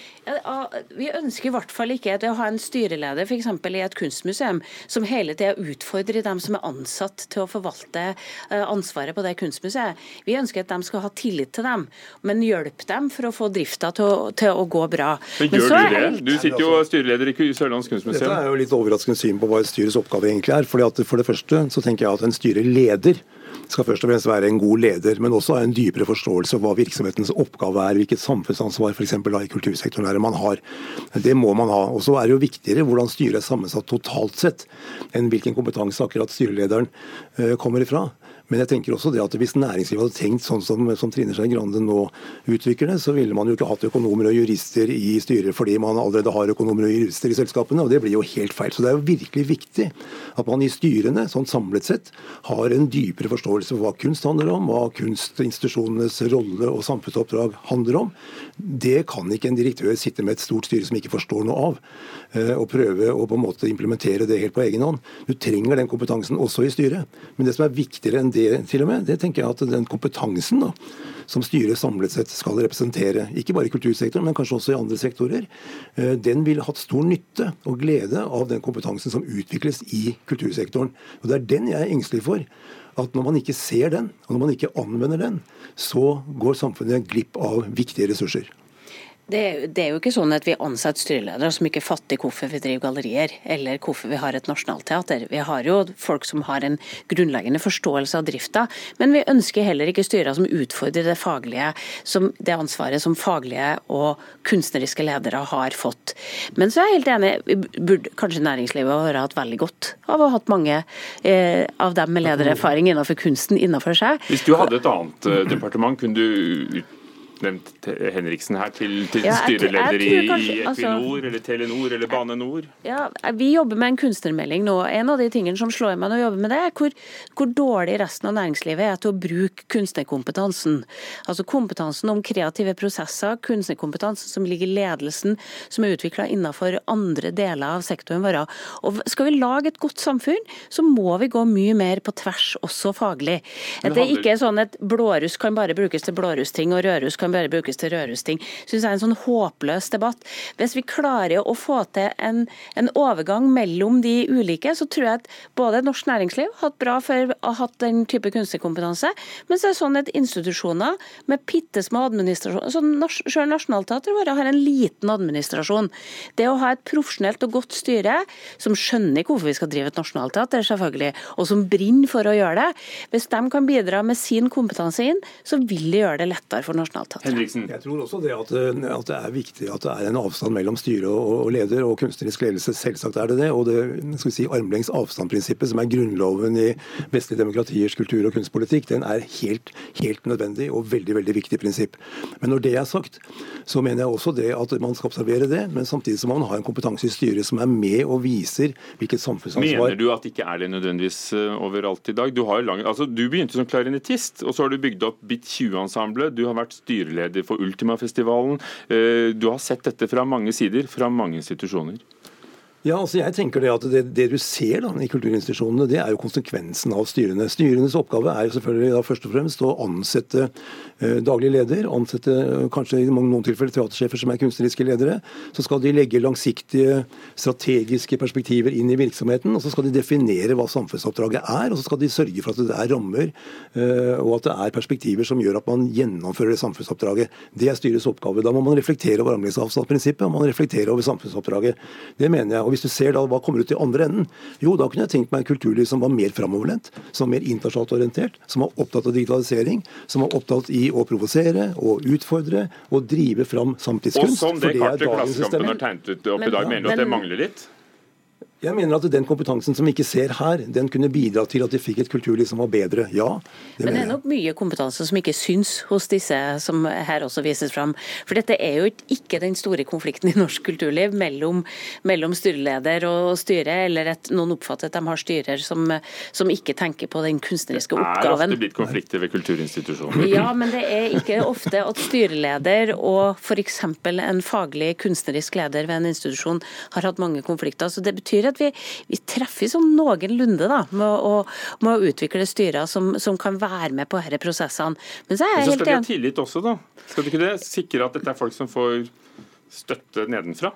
Vi ønsker i hvert fall ikke å ha en styreleder f.eks. i et kunstmuseum som hele tida utfordrer dem som er ansatt til å forvalte eh, ansvaret på det kunstmuseet. Vi ønsker at de skal ha tillit til dem, men hjelpe dem for å få drifta til, til, å gå bra. Men gjør men du det? Du sitter jo styreleder i Sørlandets kunstmuseum. Dette er jo litt overraskende syn på hva et styres oppgave egentlig er. Fordi at For det første så tenker jeg at en styreleder skal først og fremst være en god leder, men også ha en dypere forståelse av hva virksomhetens oppgave er, hvilket samfunnsansvar f.eks. i kultursektoren er man har. Det må man ha. Og så er det jo viktigere hvordan styret er sammensatt totalt sett, enn hvilken kompetanse akkurat styrelederen eh, kommer ifra. Men jeg tenker også det at hvis næringslivet hadde tenkt sånn som, som Trine Skei Grande nå utvikler det, så ville man jo ikke hatt økonomer og jurister i styret fordi man allerede har økonomer og jurister i selskapene, og det blir jo helt feil. Så det er jo virkelig viktig at man i styrene sånn samlet sett har en dypere forståelse for hva kunst handler om, hva kunstinstitusjonenes rolle og samfunnsoppdrag handler om. Det kan ikke en direktør sitte med et stort styre som ikke forstår noe av, eh, og prøve å på en måte implementere det helt på egen hånd. Du trenger den kompetansen også i styret. Men det som er viktigere enn det, til og med, det tenker jeg at den kompetansen da, som styret samlet sett skal representere, ikke bare i kultursektoren, men kanskje også i andre sektorer, eh, den vil hatt stor nytte og glede av den kompetansen som utvikles i kultursektoren. Og Det er den jeg er engstelig for. At når man ikke ser den, og når man ikke anvender den, så går samfunnet glipp av viktige ressurser. Det, det, er jo ikke sånn at vi ansetter styreledere som ikke fatter hvorfor vi driver gallerier, eller hvorfor vi har et nasjonalteater. Vi har jo folk som har en grunnleggende forståelse av drifta, men vi ønsker heller ikke styrer som utfordrer det faglige, som det ansvaret som faglige og kunstneriske ledere har fått. Men så er jeg helt enig, burde kanskje næringslivet ha hatt veldig godt av å ha hatt mange eh, av dem med ledererfaring innenfor kunsten innenfor seg. Hvis du hadde et annet eh, departement, kunne du utnevnt Henriksen her til, til ja, styreleder i, Equinor altså, eller Telenor eller Bane Nor? Ja, Vi jobber med en kunstnermelding nå. En av de tingene som slår meg når vi jobber med det, er hvor, hvor dårlig resten av næringslivet er til å bruke kunstnerkompetansen. Altså kompetansen om kreative prosesser, kunstnerkompetansen som ligger i ledelsen, som er utvikla innenfor andre deler av sektoren vår. Og Skal vi lage et godt samfunn, så må vi gå mye mer på tvers, også faglig. At det ikke er sånn at blåruss kan bare brukes til blårussting og rødruss kan bare brukes til rødrusting, syns jeg er en sånn håpløs debatt. Hvis vi klarer å få til en, en, overgang mellom de ulike, så tror jeg at både norsk næringsliv har hatt bra for å ha hatt den type kunstnerkompetanse, men så er det sånn at institusjoner med bitte små administrasjoner så Selv Nationaltheatret vårt har en liten administrasjon. Det å ha et profesjonelt og godt styre som skjønner hvorfor vi skal drive et nasjonalteater, selvfølgelig, og som brenner for å gjøre det, hvis de kan bidra med sin kompetanse inn, så vil de gjøre det lettere for nasjonalteatret. Henriksen. Jeg tror også det at, at, det er viktig at det er en avstand mellom styre og, og leder og kunstnerisk ledelse. Selvsagt er det det. Og det skal vi si, armlengs avstand-prinsippet, som er grunnloven i vestlige demokratiers kultur- og kunstpolitikk, den er helt, helt nødvendig og veldig veldig viktig prinsipp. Men når det er sagt, så mener jeg også det at man skal observere det, men samtidig som man har en kompetanse i styret som er med og viser hvilket samfunnsansvar Mener du at det ikke er det nødvendigvis eh, overalt i dag? Du, har lang, altså, du begynte som klarinettist, og så har du bygd opp BIT 20-ensemblet. Du har vært styrer styreleder for Ultimafestivalen. Eh, du har sett dette fra mange sider, fra mange institusjoner. Ja, altså jeg tenker Det at det, det du ser da, i kulturinstitusjonene, det er jo konsekvensen av styrene. Styrenes oppgave er jo selvfølgelig da først og fremst å ansette eh, daglig leder, ansette eh, kanskje i noen tilfeller teatersjefer som er kunstneriske ledere. Så skal de legge langsiktige, strategiske perspektiver inn i virksomheten. Og så skal de definere hva samfunnsoppdraget er, og så skal de sørge for at det er rammer eh, og at det er perspektiver som gjør at man gjennomfører det samfunnsoppdraget. Det er styrets oppgave. Da må man reflektere over armlengdes og man reflektere over samfunnsoppdraget. Det mener jeg. Og hvis du ser da hva kommer ut i andre enden, jo da kunne jeg tenkt meg en kulturliv som var mer framoverlent, som var mer internasjonalt orientert, som var opptatt av digitalisering, som var opptatt i å provosere og utfordre og drive fram samtidskunst. Og som det kartet Klassekampen har tegnet ut opp i dag, mener du at det mangler litt? Jeg mener at den kompetansen som vi ikke ser her, den kunne bidra til at vi fikk et kulturliv som var bedre. Ja, det Men det er nok mye kompetanse som ikke syns hos disse som her også vises fram. For dette er jo ikke den store konflikten i norsk kulturliv mellom, mellom styreleder og styre, eller at noen oppfatter at de har styrer som, som ikke tenker på den kunstneriske oppgaven. Det er ofte blitt konflikter ved kulturinstitusjoner. Ja, men det er ikke ofte at styreleder og f.eks. en faglig kunstnerisk leder ved en institusjon har hatt mange konflikter. Så det betyr at at vi, vi treffer sånn noenlunde da, med å, med å utvikle styrer som, som, kan være med på disse prosessene. Men så, er jeg Men så skal de ha tillit også, da. Skal du ikke det? Sikre at dette er folk som får støtte nedenfra?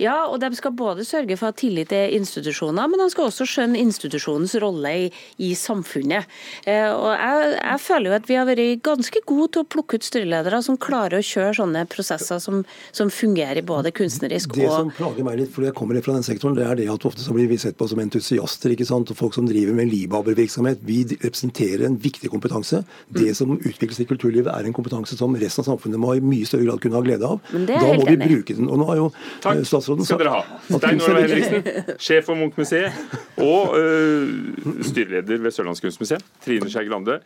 Ja, og de skal både sørge for tillit til institusjoner, men de skal også skjønne institusjonens rolle i, i samfunnet. Eh, og jeg, jeg, føler jo at vi har vært ganske gode til å plukke ut styreledere som klarer å kjøre sånne prosesser som, som fungerer både kunstnerisk og Det som plager meg litt, fordi jeg kommer fra den sektoren, det er det at ofte så blir vi sett på som entusiaster. ikke sant? Og folk som driver med libabervirksomhet. Vi representerer en viktig kompetanse. Det som utvikles i kulturlivet er en kompetanse som resten av samfunnet må i mye større grad kunne ha glede av. Da må vi å bruke den. Og nå har jo Takk statsråden skal dere ha. Stein Orla Henriksen, sjef for Munch-museet, og uh, styreleder ved Sørlandskunstmuseet, Trine Skei Grande.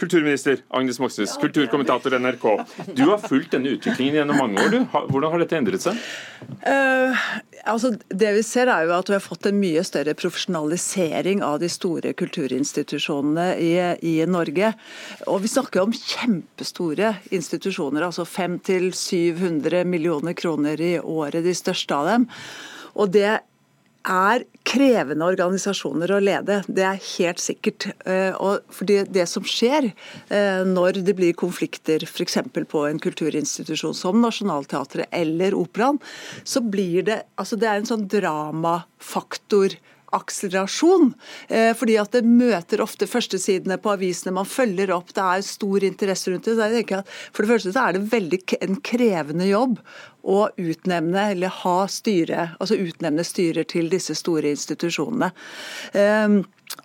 Kulturminister Agnes Moxnes, kulturkommentator NRK. Du har fulgt denne utviklingen gjennom mange år. Du. Hvordan har dette endret seg? Uh, altså, det vi ser er jo at vi har fått en mye større profesjonalisering av de store kulturinstitusjonene i, i Norge. Og vi snakker om kjempestore institusjoner, altså 500-700 millioner kroner i året, de største av dem. Og det er krevende organisasjoner å lede, det er helt sikkert. for og fordi Det som skjer eh, når det blir konflikter f.eks. på en kulturinstitusjon som Nationaltheatret eller Operaen, så blir det altså det er en sånn dramafaktor akselerasjon. Eh, fordi at det møter ofte førstesidene på avisene, man følger opp, det er stor interesse rundt det. Så jeg tenker at For det første så er det veldig en krevende jobb å utnevne eller ha styre, altså utnevne styrer til disse store institusjonene. Um,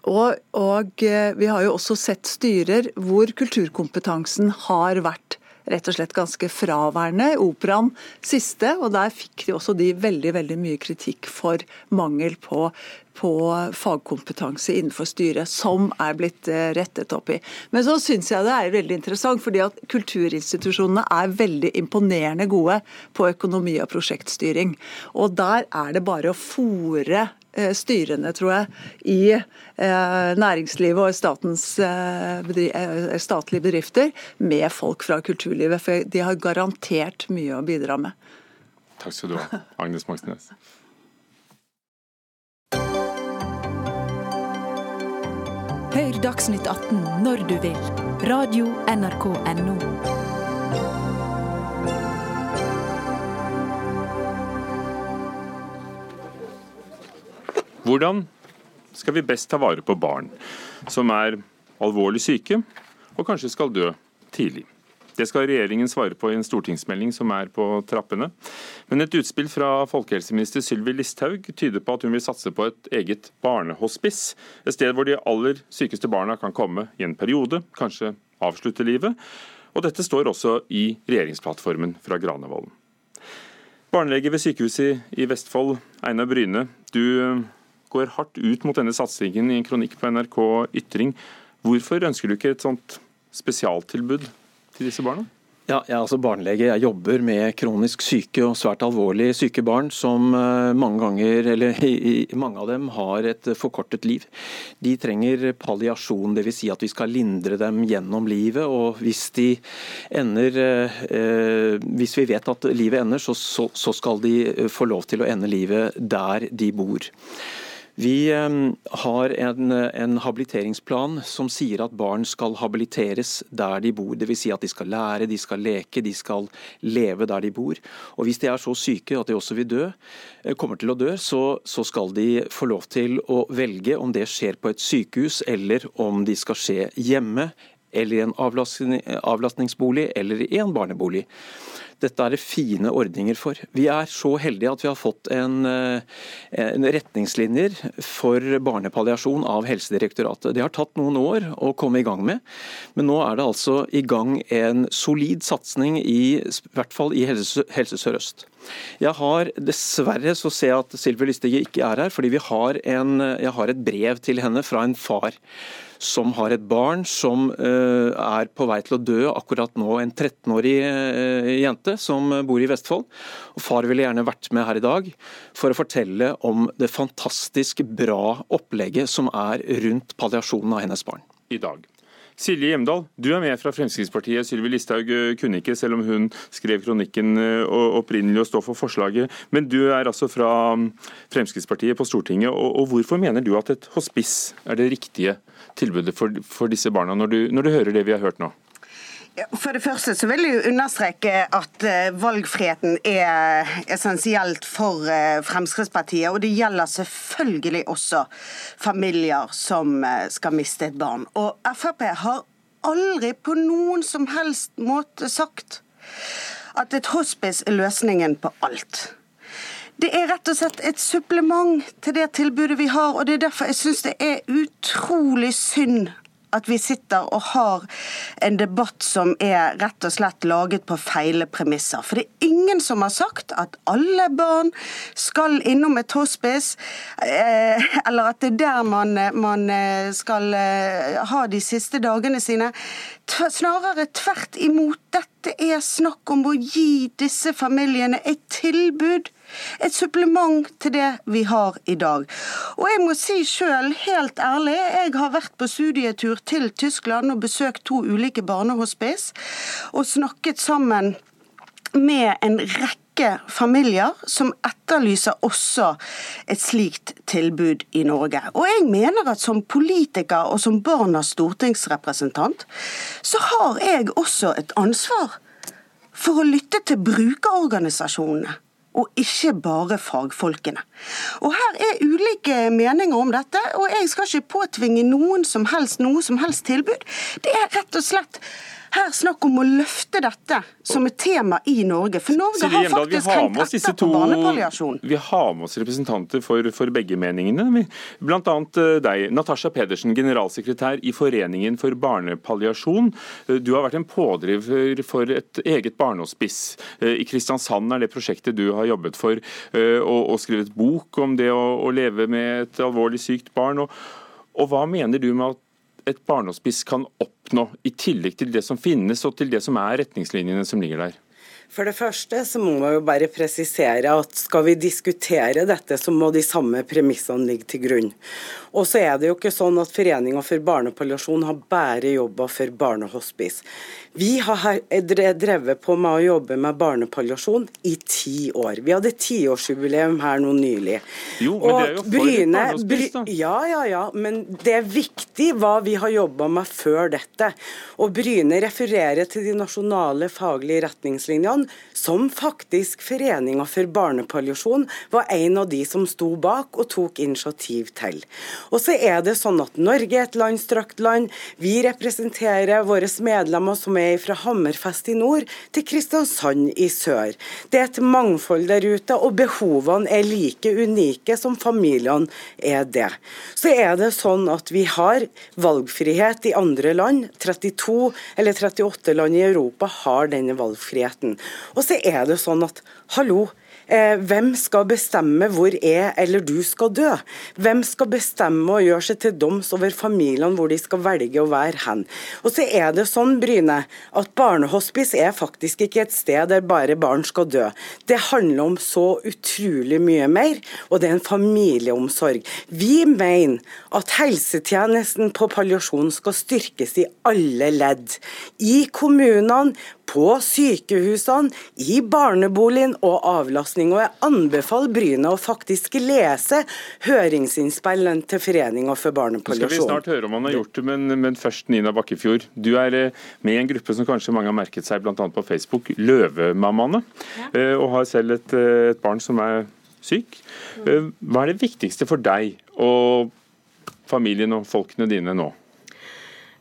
og, og eh, vi har jo også sett styrer hvor kulturkompetansen har vært rett og slett ganske fraværende. Operaen siste, og der fikk de også de veldig, veldig mye kritikk for mangel på på fagkompetanse innenfor styret, som er blitt eh, rettet opp i. Men så syns jeg det er veldig interessant, fordi at kulturinstitusjonene er veldig imponerende gode på økonomi og prosjektstyring. Og der er det bare å fòre styrene, tror jeg, i eh, næringslivet og statens bedri statlige bedrifter med folk fra kulturlivet. For de har garantert mye å bidra med. Takk skal du ha, Agnes Moxnes. Hør Dagsnytt 18 når du vil. Radio NRK Radio.nrk.no. Hvordan skal vi best ta vare på barn som er alvorlig syke og kanskje skal dø tidlig? Det skal regjeringen svare på i en stortingsmelding som er på trappene. Men et utspill fra folkehelseminister Sylvi Listhaug tyder på at hun vil satse på et eget barnehospice. Et sted hvor de aller sykeste barna kan komme i en periode, kanskje avslutte livet. Og dette står også i regjeringsplattformen fra Granevolden. Barnelege ved sykehuset i Vestfold, Einar Bryne. Du går hardt ut mot denne satsingen i en kronikk på NRK Ytring. Hvorfor ønsker du ikke et sånt spesialtilbud til disse barna? Ja, jeg er altså barnelege. Jeg jobber med kronisk syke og svært alvorlig syke barn som eh, mange ganger, eller mange av dem har et forkortet liv. De trenger palliasjon, dvs. Si at vi skal lindre dem gjennom livet. og Hvis de ender, eh, eh, hvis vi vet at livet ender, så, så, så skal de få lov til å ende livet der de bor. Vi har en, en, habiliteringsplan som sier at barn skal habiliteres der de bor. Dvs. Si at de skal lære, de skal leke, de skal leve der de bor. Og Hvis de er så syke at de også vil dø, eh, kommer til å dø, så, så skal de få lov til å velge om det skjer på et sykehus eller om de skal skje hjemme eller i en avlastningsbolig eller i en barnebolig. Dette er det fine ordninger for. Vi er så heldige at vi har fått en, eh, en retningslinjer for barnepalliasjon av Helsedirektoratet. Det har tatt noen år å komme i gang med, men nå er det altså i gang en solid satsing i, i hvert fall i Helse, Helse Sør-Øst. Jeg har Dessverre så ser jeg at Sylvi Lystige ikke er her, fordi har en, jeg har et brev til henne fra en far som har et barn som eh, er på vei til å dø akkurat nå. En 13-årig eh, jente som bor i Vestfold. Og Far ville gjerne vært med her i dag for å fortelle om det fantastisk bra opplegget som er rundt palliasjonen av hennes barn. I dag. Silje Hjemdal, du er med fra Fremskrittspartiet. Sylvi Listhaug eh, kunne ikke, selv om hun skrev kronikken opprinnelig og står for forslaget. Men du er altså fra mm, Fremskrittspartiet på Stortinget. Og, hvorfor mener du at et hospice er det riktige tilbudet for disse barna, når du, når du hører det vi har hørt nå? For det første så vil jeg understreke at eh, valgfriheten er essensielt for eh, Fremskrittspartiet. Og det gjelder selvfølgelig også familier som eh, skal miste et barn. Og Frp har aldri på noen som helst måte sagt at et hospice er løsningen på alt. Det er rett og slett et supplement til det tilbudet vi har, og det er derfor jeg syns det er utrolig synd at vi sitter og har en debatt som er rett og slett laget på feile premisser. For det er ingen som har sagt at alle barn skal innom et hospice, eh, eller at det er der man, man eh, skal eh, ha de siste dagene sine. Snarere tvert imot. Dette er snakk om å gi disse familiene et tilbud et supplement til det vi har i dag. Og jeg må si sjøl, helt ærlig, jeg har vært på studietur til Tyskland og besøkt to ulike barnehospice, og snakket sammen med en rekke familier som etterlyser også et slikt tilbud i Norge. Og jeg mener at som politiker og som barnas stortingsrepresentant, så har jeg også et ansvar for å lytte til brukerorganisasjonene og ikke bare fagfolkene. Og Her er ulike meninger om dette, og jeg skal ikke påtvinge noen som helst noe som helst tilbud. Det er rett og slett her snakk om å løfte dette som et tema i Norge. For Norge har faktisk hengt etter på barnepalliasjon. Vi har med oss representanter for, for begge meningene. Annet eh, deg, Natasha Pedersen, generalsekretær i Foreningen for barnepalliasjon. Eh, du har vært en pådriver for et eget barnehospice. Eh, I Kristiansand er det prosjektet du har jobbet for, og, og skrevet bok om det å, å, leve med et alvorlig sykt barn. Og, og hva mener du med at et barnehospice kan oppnå, i tillegg til det som finnes og til det som er retningslinjene som ligger der? For det første så må man jo bare presisere at skal vi diskutere dette, så må de samme premissene ligge til grunn. Og så er det jo ikke sånn at Foreninga for barnepalliasjon har bare jobba for barnehospice. Vi har drevet på med å jobbe med barnepalliasjon i ti år. Vi hadde tiårsjubileum her nå nylig. Jo, men og det er jo for Bryne, bry. Ja, ja, ja. Men det er viktig hva vi har jobba med før dette. Og Bryne refererer til de nasjonale faglige retningslinjene, som faktisk Foreninga for barnepalliasjon var en av de som sto bak og tok initiativ til. Og så er det sånn at Norge er et landstrakt land. Vi representerer våre medlemmer som er fra Hammerfest i nord til Kristiansand i sør. Det er et mangfold der ute, og behovene er like unike som familiene er det. Så er det sånn at vi har valgfrihet i andre land. 32 eller 38 land i Europa har denne valgfriheten. Og så er det sånn at hallo, hvem skal bestemme hvor jeg eller du skal dø? Hvem skal bestemme og gjøre seg til doms over familiene hvor de skal velge å være hen? Og så er det sånn, Bryne, at barnehospice er faktisk ikke et sted der bare barn skal dø. Det handler om så utrolig mye mer, og det er en familieomsorg. Vi mener at helsetjenesten på palliasjon skal styrkes i alle ledd. I kommunene, på sykehusene, i barneboligen og avlastning. Og jeg anbefaler Bryne å faktisk lese høringsinnspillene til Foreninga for barnepalliasjon. skal vi snart høre om han har gjort det, men, men, først Nina Bakkefjord. Du er eh, med i en gruppe som kanskje mange har merket seg bl.a. på Facebook, Løvemammaene. Ja. Eh, og har selv et, eh, et barn som er syk. Hva er det viktigste for deg og familien og folkene dine nå?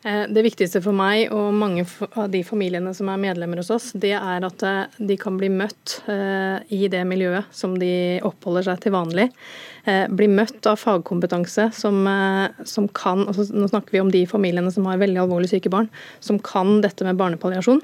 Eh, det viktigste for meg og mange av de familiene som er medlemmer hos oss, det er at eh, de kan bli møtt eh, i det miljøet som de oppholder seg til vanlig. Bli møtt av fagkompetanse som, som kan altså Nå snakker vi om de familiene som har veldig alvorlig syke barn, som kan dette med barnepalliasjon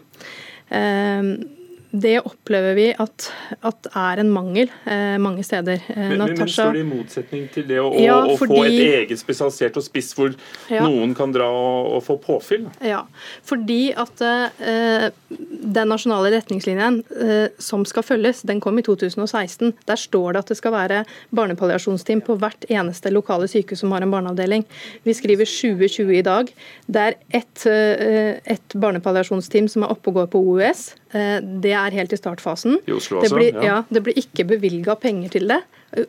det opplever vi at, at er en mangel eh, mange steder. Eh, men, Natasha, men, står det i motsetning til det å, ja, å, fordi, få et eget spesialisert og spiss hvor ja. noen kan dra og, og, få påfyll? Ja, fordi at eh, den nasjonale retningslinjen eh, som skal følges, den kom i 2016. Der står det at det skal være barnepalliasjonsteam på hvert eneste lokale sykehus som har en barneavdeling. Vi skriver 2020 i dag. Det er ett eh, et barnepalliasjonsteam som er oppe og går på OUS. Eh, det er helt i startfasen. I Oslo altså? Det blir, ja. ja, det blir ikke bevilga penger til det.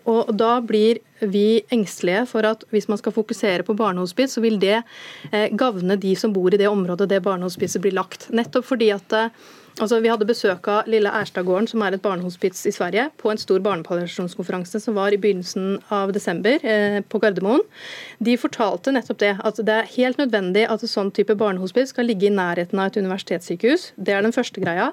Og da blir vi engstelige for at hvis man skal fokusere på barnehospice, så vil det eh, gagne de som bor i det området det barnehospicet blir lagt. Nettopp fordi at Altså, vi hadde besøk av Lille Ærstadgården, som er et barnehospits i Sverige, på en stor barnepalliasjonskonferanse som var i begynnelsen av desember eh, på Gardermoen. De fortalte nettopp det, at det er helt nødvendig at et sånn type barnehospits skal ligge i nærheten av et universitetssykehus. Det er den første greia.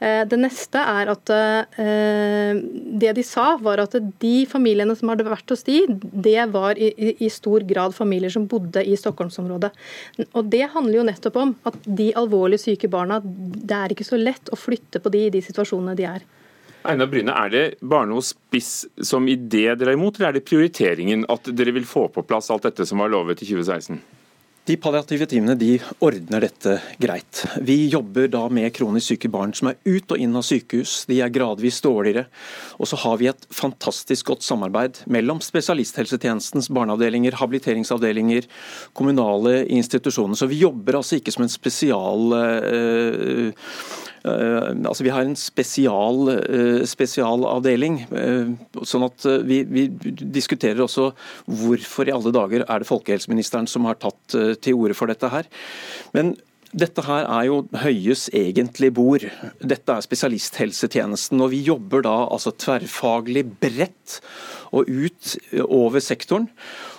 Eh, det neste er at eh, det de sa, var at de familiene som hadde vært hos de, det var i, i, i stor grad familier som bodde i Stockholmsområdet. Og Det handler jo nettopp om at de alvorlig syke barna, det er ikke så lett å flytte på de i de situasjonene de er. Einar Bryne, Er det barnehospice som idé dere er imot, eller er det prioriteringen at dere vil få på plass alt dette som var lovet i 2016? De palliative teamene de ordner dette greit. Vi jobber da med kronisk syke barn som er ut og inn av sykehus. De er gradvis dårligere. Og så har vi et fantastisk godt samarbeid mellom spesialisthelsetjenestens barneavdelinger, habiliteringsavdelinger, kommunale institusjoner. Så vi jobber altså ikke som en spesial øh, Uh, altså Vi har en spesial, uh, spesialavdeling. Uh, sånn at vi, vi, diskuterer også hvorfor i alle dager er det folkehelseministeren som har tatt til orde for dette her. Men dette her er jo Høies egentlige bord. Dette er spesialisthelsetjenesten. og Vi jobber da altså tverrfaglig bredt og ut over sektoren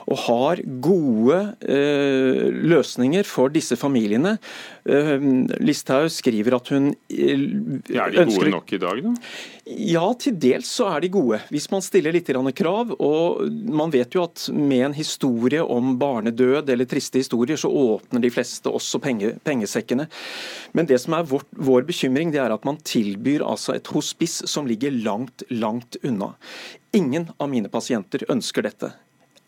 og har gode eh, løsninger for disse familiene. Eh, Listhaug skriver at hun eh, Er de gode nok i dag, da? Ja, til dels så er de gode. Hvis man stiller litt krav. og Man vet jo at med en historie om barnedød eller triste historier, så åpner de fleste også penge, pengesekkene. Men det som er vår, vår bekymring, det er at man tilbyr altså et hospice som ligger langt, langt unna. Ingen av mine pasienter ønsker dette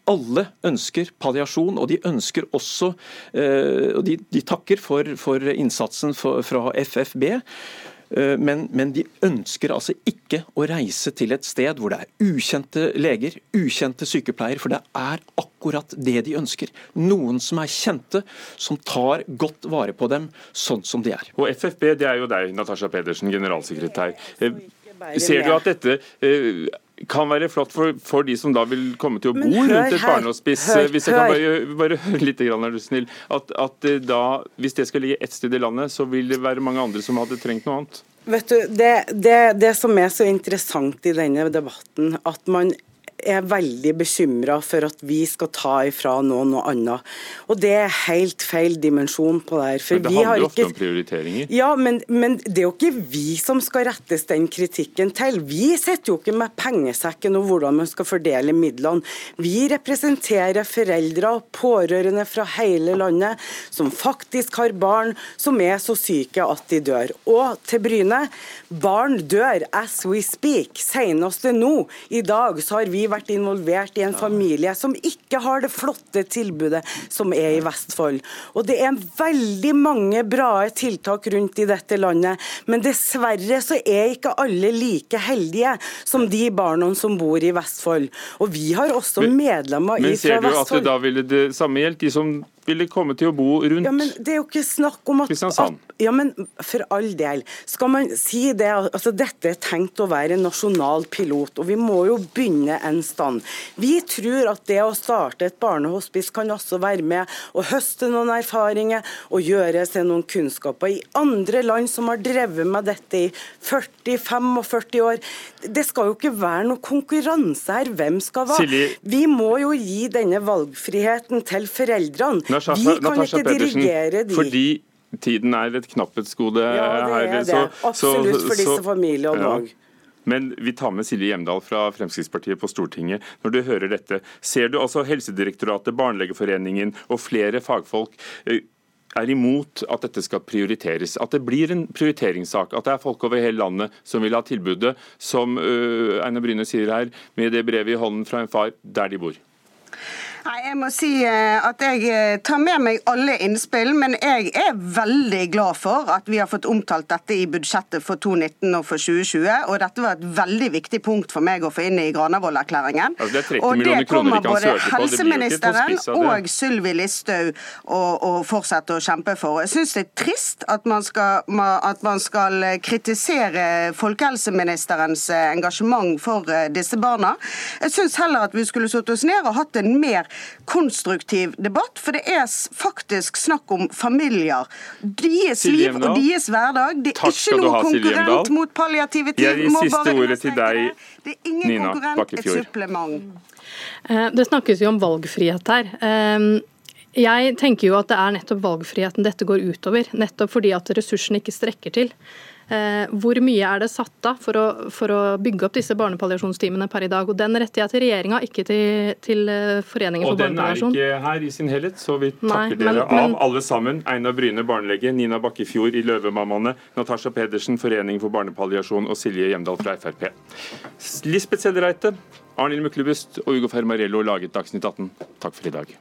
alle ønsker palliasjon, og de ønsker også eh, og de, de takker for, for innsatsen fra FFB. Eh, men, men, de ønsker altså ikke å reise til et sted hvor det er ukjente leger, ukjente sykepleiere, for det er akkurat det de ønsker. Noen som er kjente, som tar godt vare på dem sånn som de er. Og FFB, det er jo deg, Natasha Pedersen, generalsekretær. Eh, ser du at dette kan være flott for, for, de som da vil komme til å bo hør, rundt et barnehospice. Hvis jeg kan bare, bare høre litt, er du snill. At, at, eh, da, hvis det skal ligge ett sted i landet, så vil det være mange andre som hadde trengt noe annet. Vet du, det, det, det som er så interessant i denne debatten, at man er veldig bekymra for at vi skal ta ifra noen noe annet. Og det er helt feil dimensjon på det her. Men det handler ofte om prioriteringer. Ja, men, men, det er jo ikke vi som skal rettes den kritikken til. Vi sitter jo ikke med pengesekken og hvordan man skal fordele midlene. Vi representerer foreldre og pårørende fra hele landet som faktisk har barn som er så syke at de dør. Og til Bryne, barn dør as we speak. Senest nå, i dag, så har vi vært involvert i en familie som ikke har det flotte tilbudet som er i Vestfold. Og det er veldig mange bra tiltak rundt i dette landet, men dessverre så er ikke alle like heldige som de barna som bor i Vestfold. Og vi har også medlemmer men, men fra Vestfold. Men ser du at det da ville det samme gjeldt de som ville komme til å bo rundt ja, men Det er jo ikke snakk om at, Kristiansand. At, ja, men For all del. Skal man si det, altså Dette er tenkt å være en nasjonal pilot, og vi må jo begynne en stand. Vi tror at det å starte et barnehospice kan også være med å høste noen erfaringer og gjøre seg noen kunnskaper. I andre land som har drevet med dette i 40-45 år, det skal jo ikke være noe konkurranse her. Hvem skal hva? Vi må jo gi denne valgfriheten til foreldrene. Natasha, vi kan Natasha ikke dirigere de. Fordi tiden er et knapphetsgode her. Ja, det er det. Så, Absolutt for disse familiene òg. Ja. Men vi tar med Silje Hjemdal fra Fremskrittspartiet på Stortinget. Når du hører dette, ser du altså Helsedirektoratet, Barnelegeforeningen og flere fagfolk eh, er imot at dette skal prioriteres. At det blir en prioriteringssak. At det er folk over hele landet som vil ha tilbudet, som uh, Einar Bryne sier her, med det brevet i hånden fra en far, der de bor. Nei, Jeg må si eh, at jeg eh, tar med meg alle innspill, men jeg er veldig glad for at vi har fått omtalt dette i budsjettet for 2019 og for 2020. og Dette var et veldig viktig punkt for meg å få inn i Granavolden-erklæringen. Altså, og det kommer både helseministeren og Sylvi Listhaug å fortsette å kjempe for. Jeg syns det er trist at man, skal, at man skal kritisere folkehelseministerens eh, engasjement for disse barna. Jeg syns heller at vi skulle satt oss ned og hatt en mer konstruktiv debatt, for det er faktisk snakk om familier. Deres liv og deres hverdag. Det er Takk ikke noe konkurrent mot palliative team. Jeg gir siste ordet til deg, Det er ingen Nina et supplement. Eh, det snakkes jo om valgfrihet her. Eh, jeg tenker jo at det er nettopp valgfriheten dette går utover. Nettopp fordi at ressursene ikke strekker til. Eh, hvor mye er det satt av for å, for å bygge opp disse barnepalliasjonsteamene per i dag? Og Den retter jeg til regjeringa, ikke til, til eh, Foreningen for barnepalliasjon. Og den er ikke her i sin helhet, så vi Nei, takker dere av men- alle sammen. Einar Bryne, barnelege, Nina Bakkefjord i Løvemammaene, Natasha Pedersen, Forening for barnepalliasjon og Silje Hjemdal fra Frp. Lisbeth Sellereite, Arnhild Myklebust og Ugo Fermarello laget Dagsnytt 18. Takk for i dag.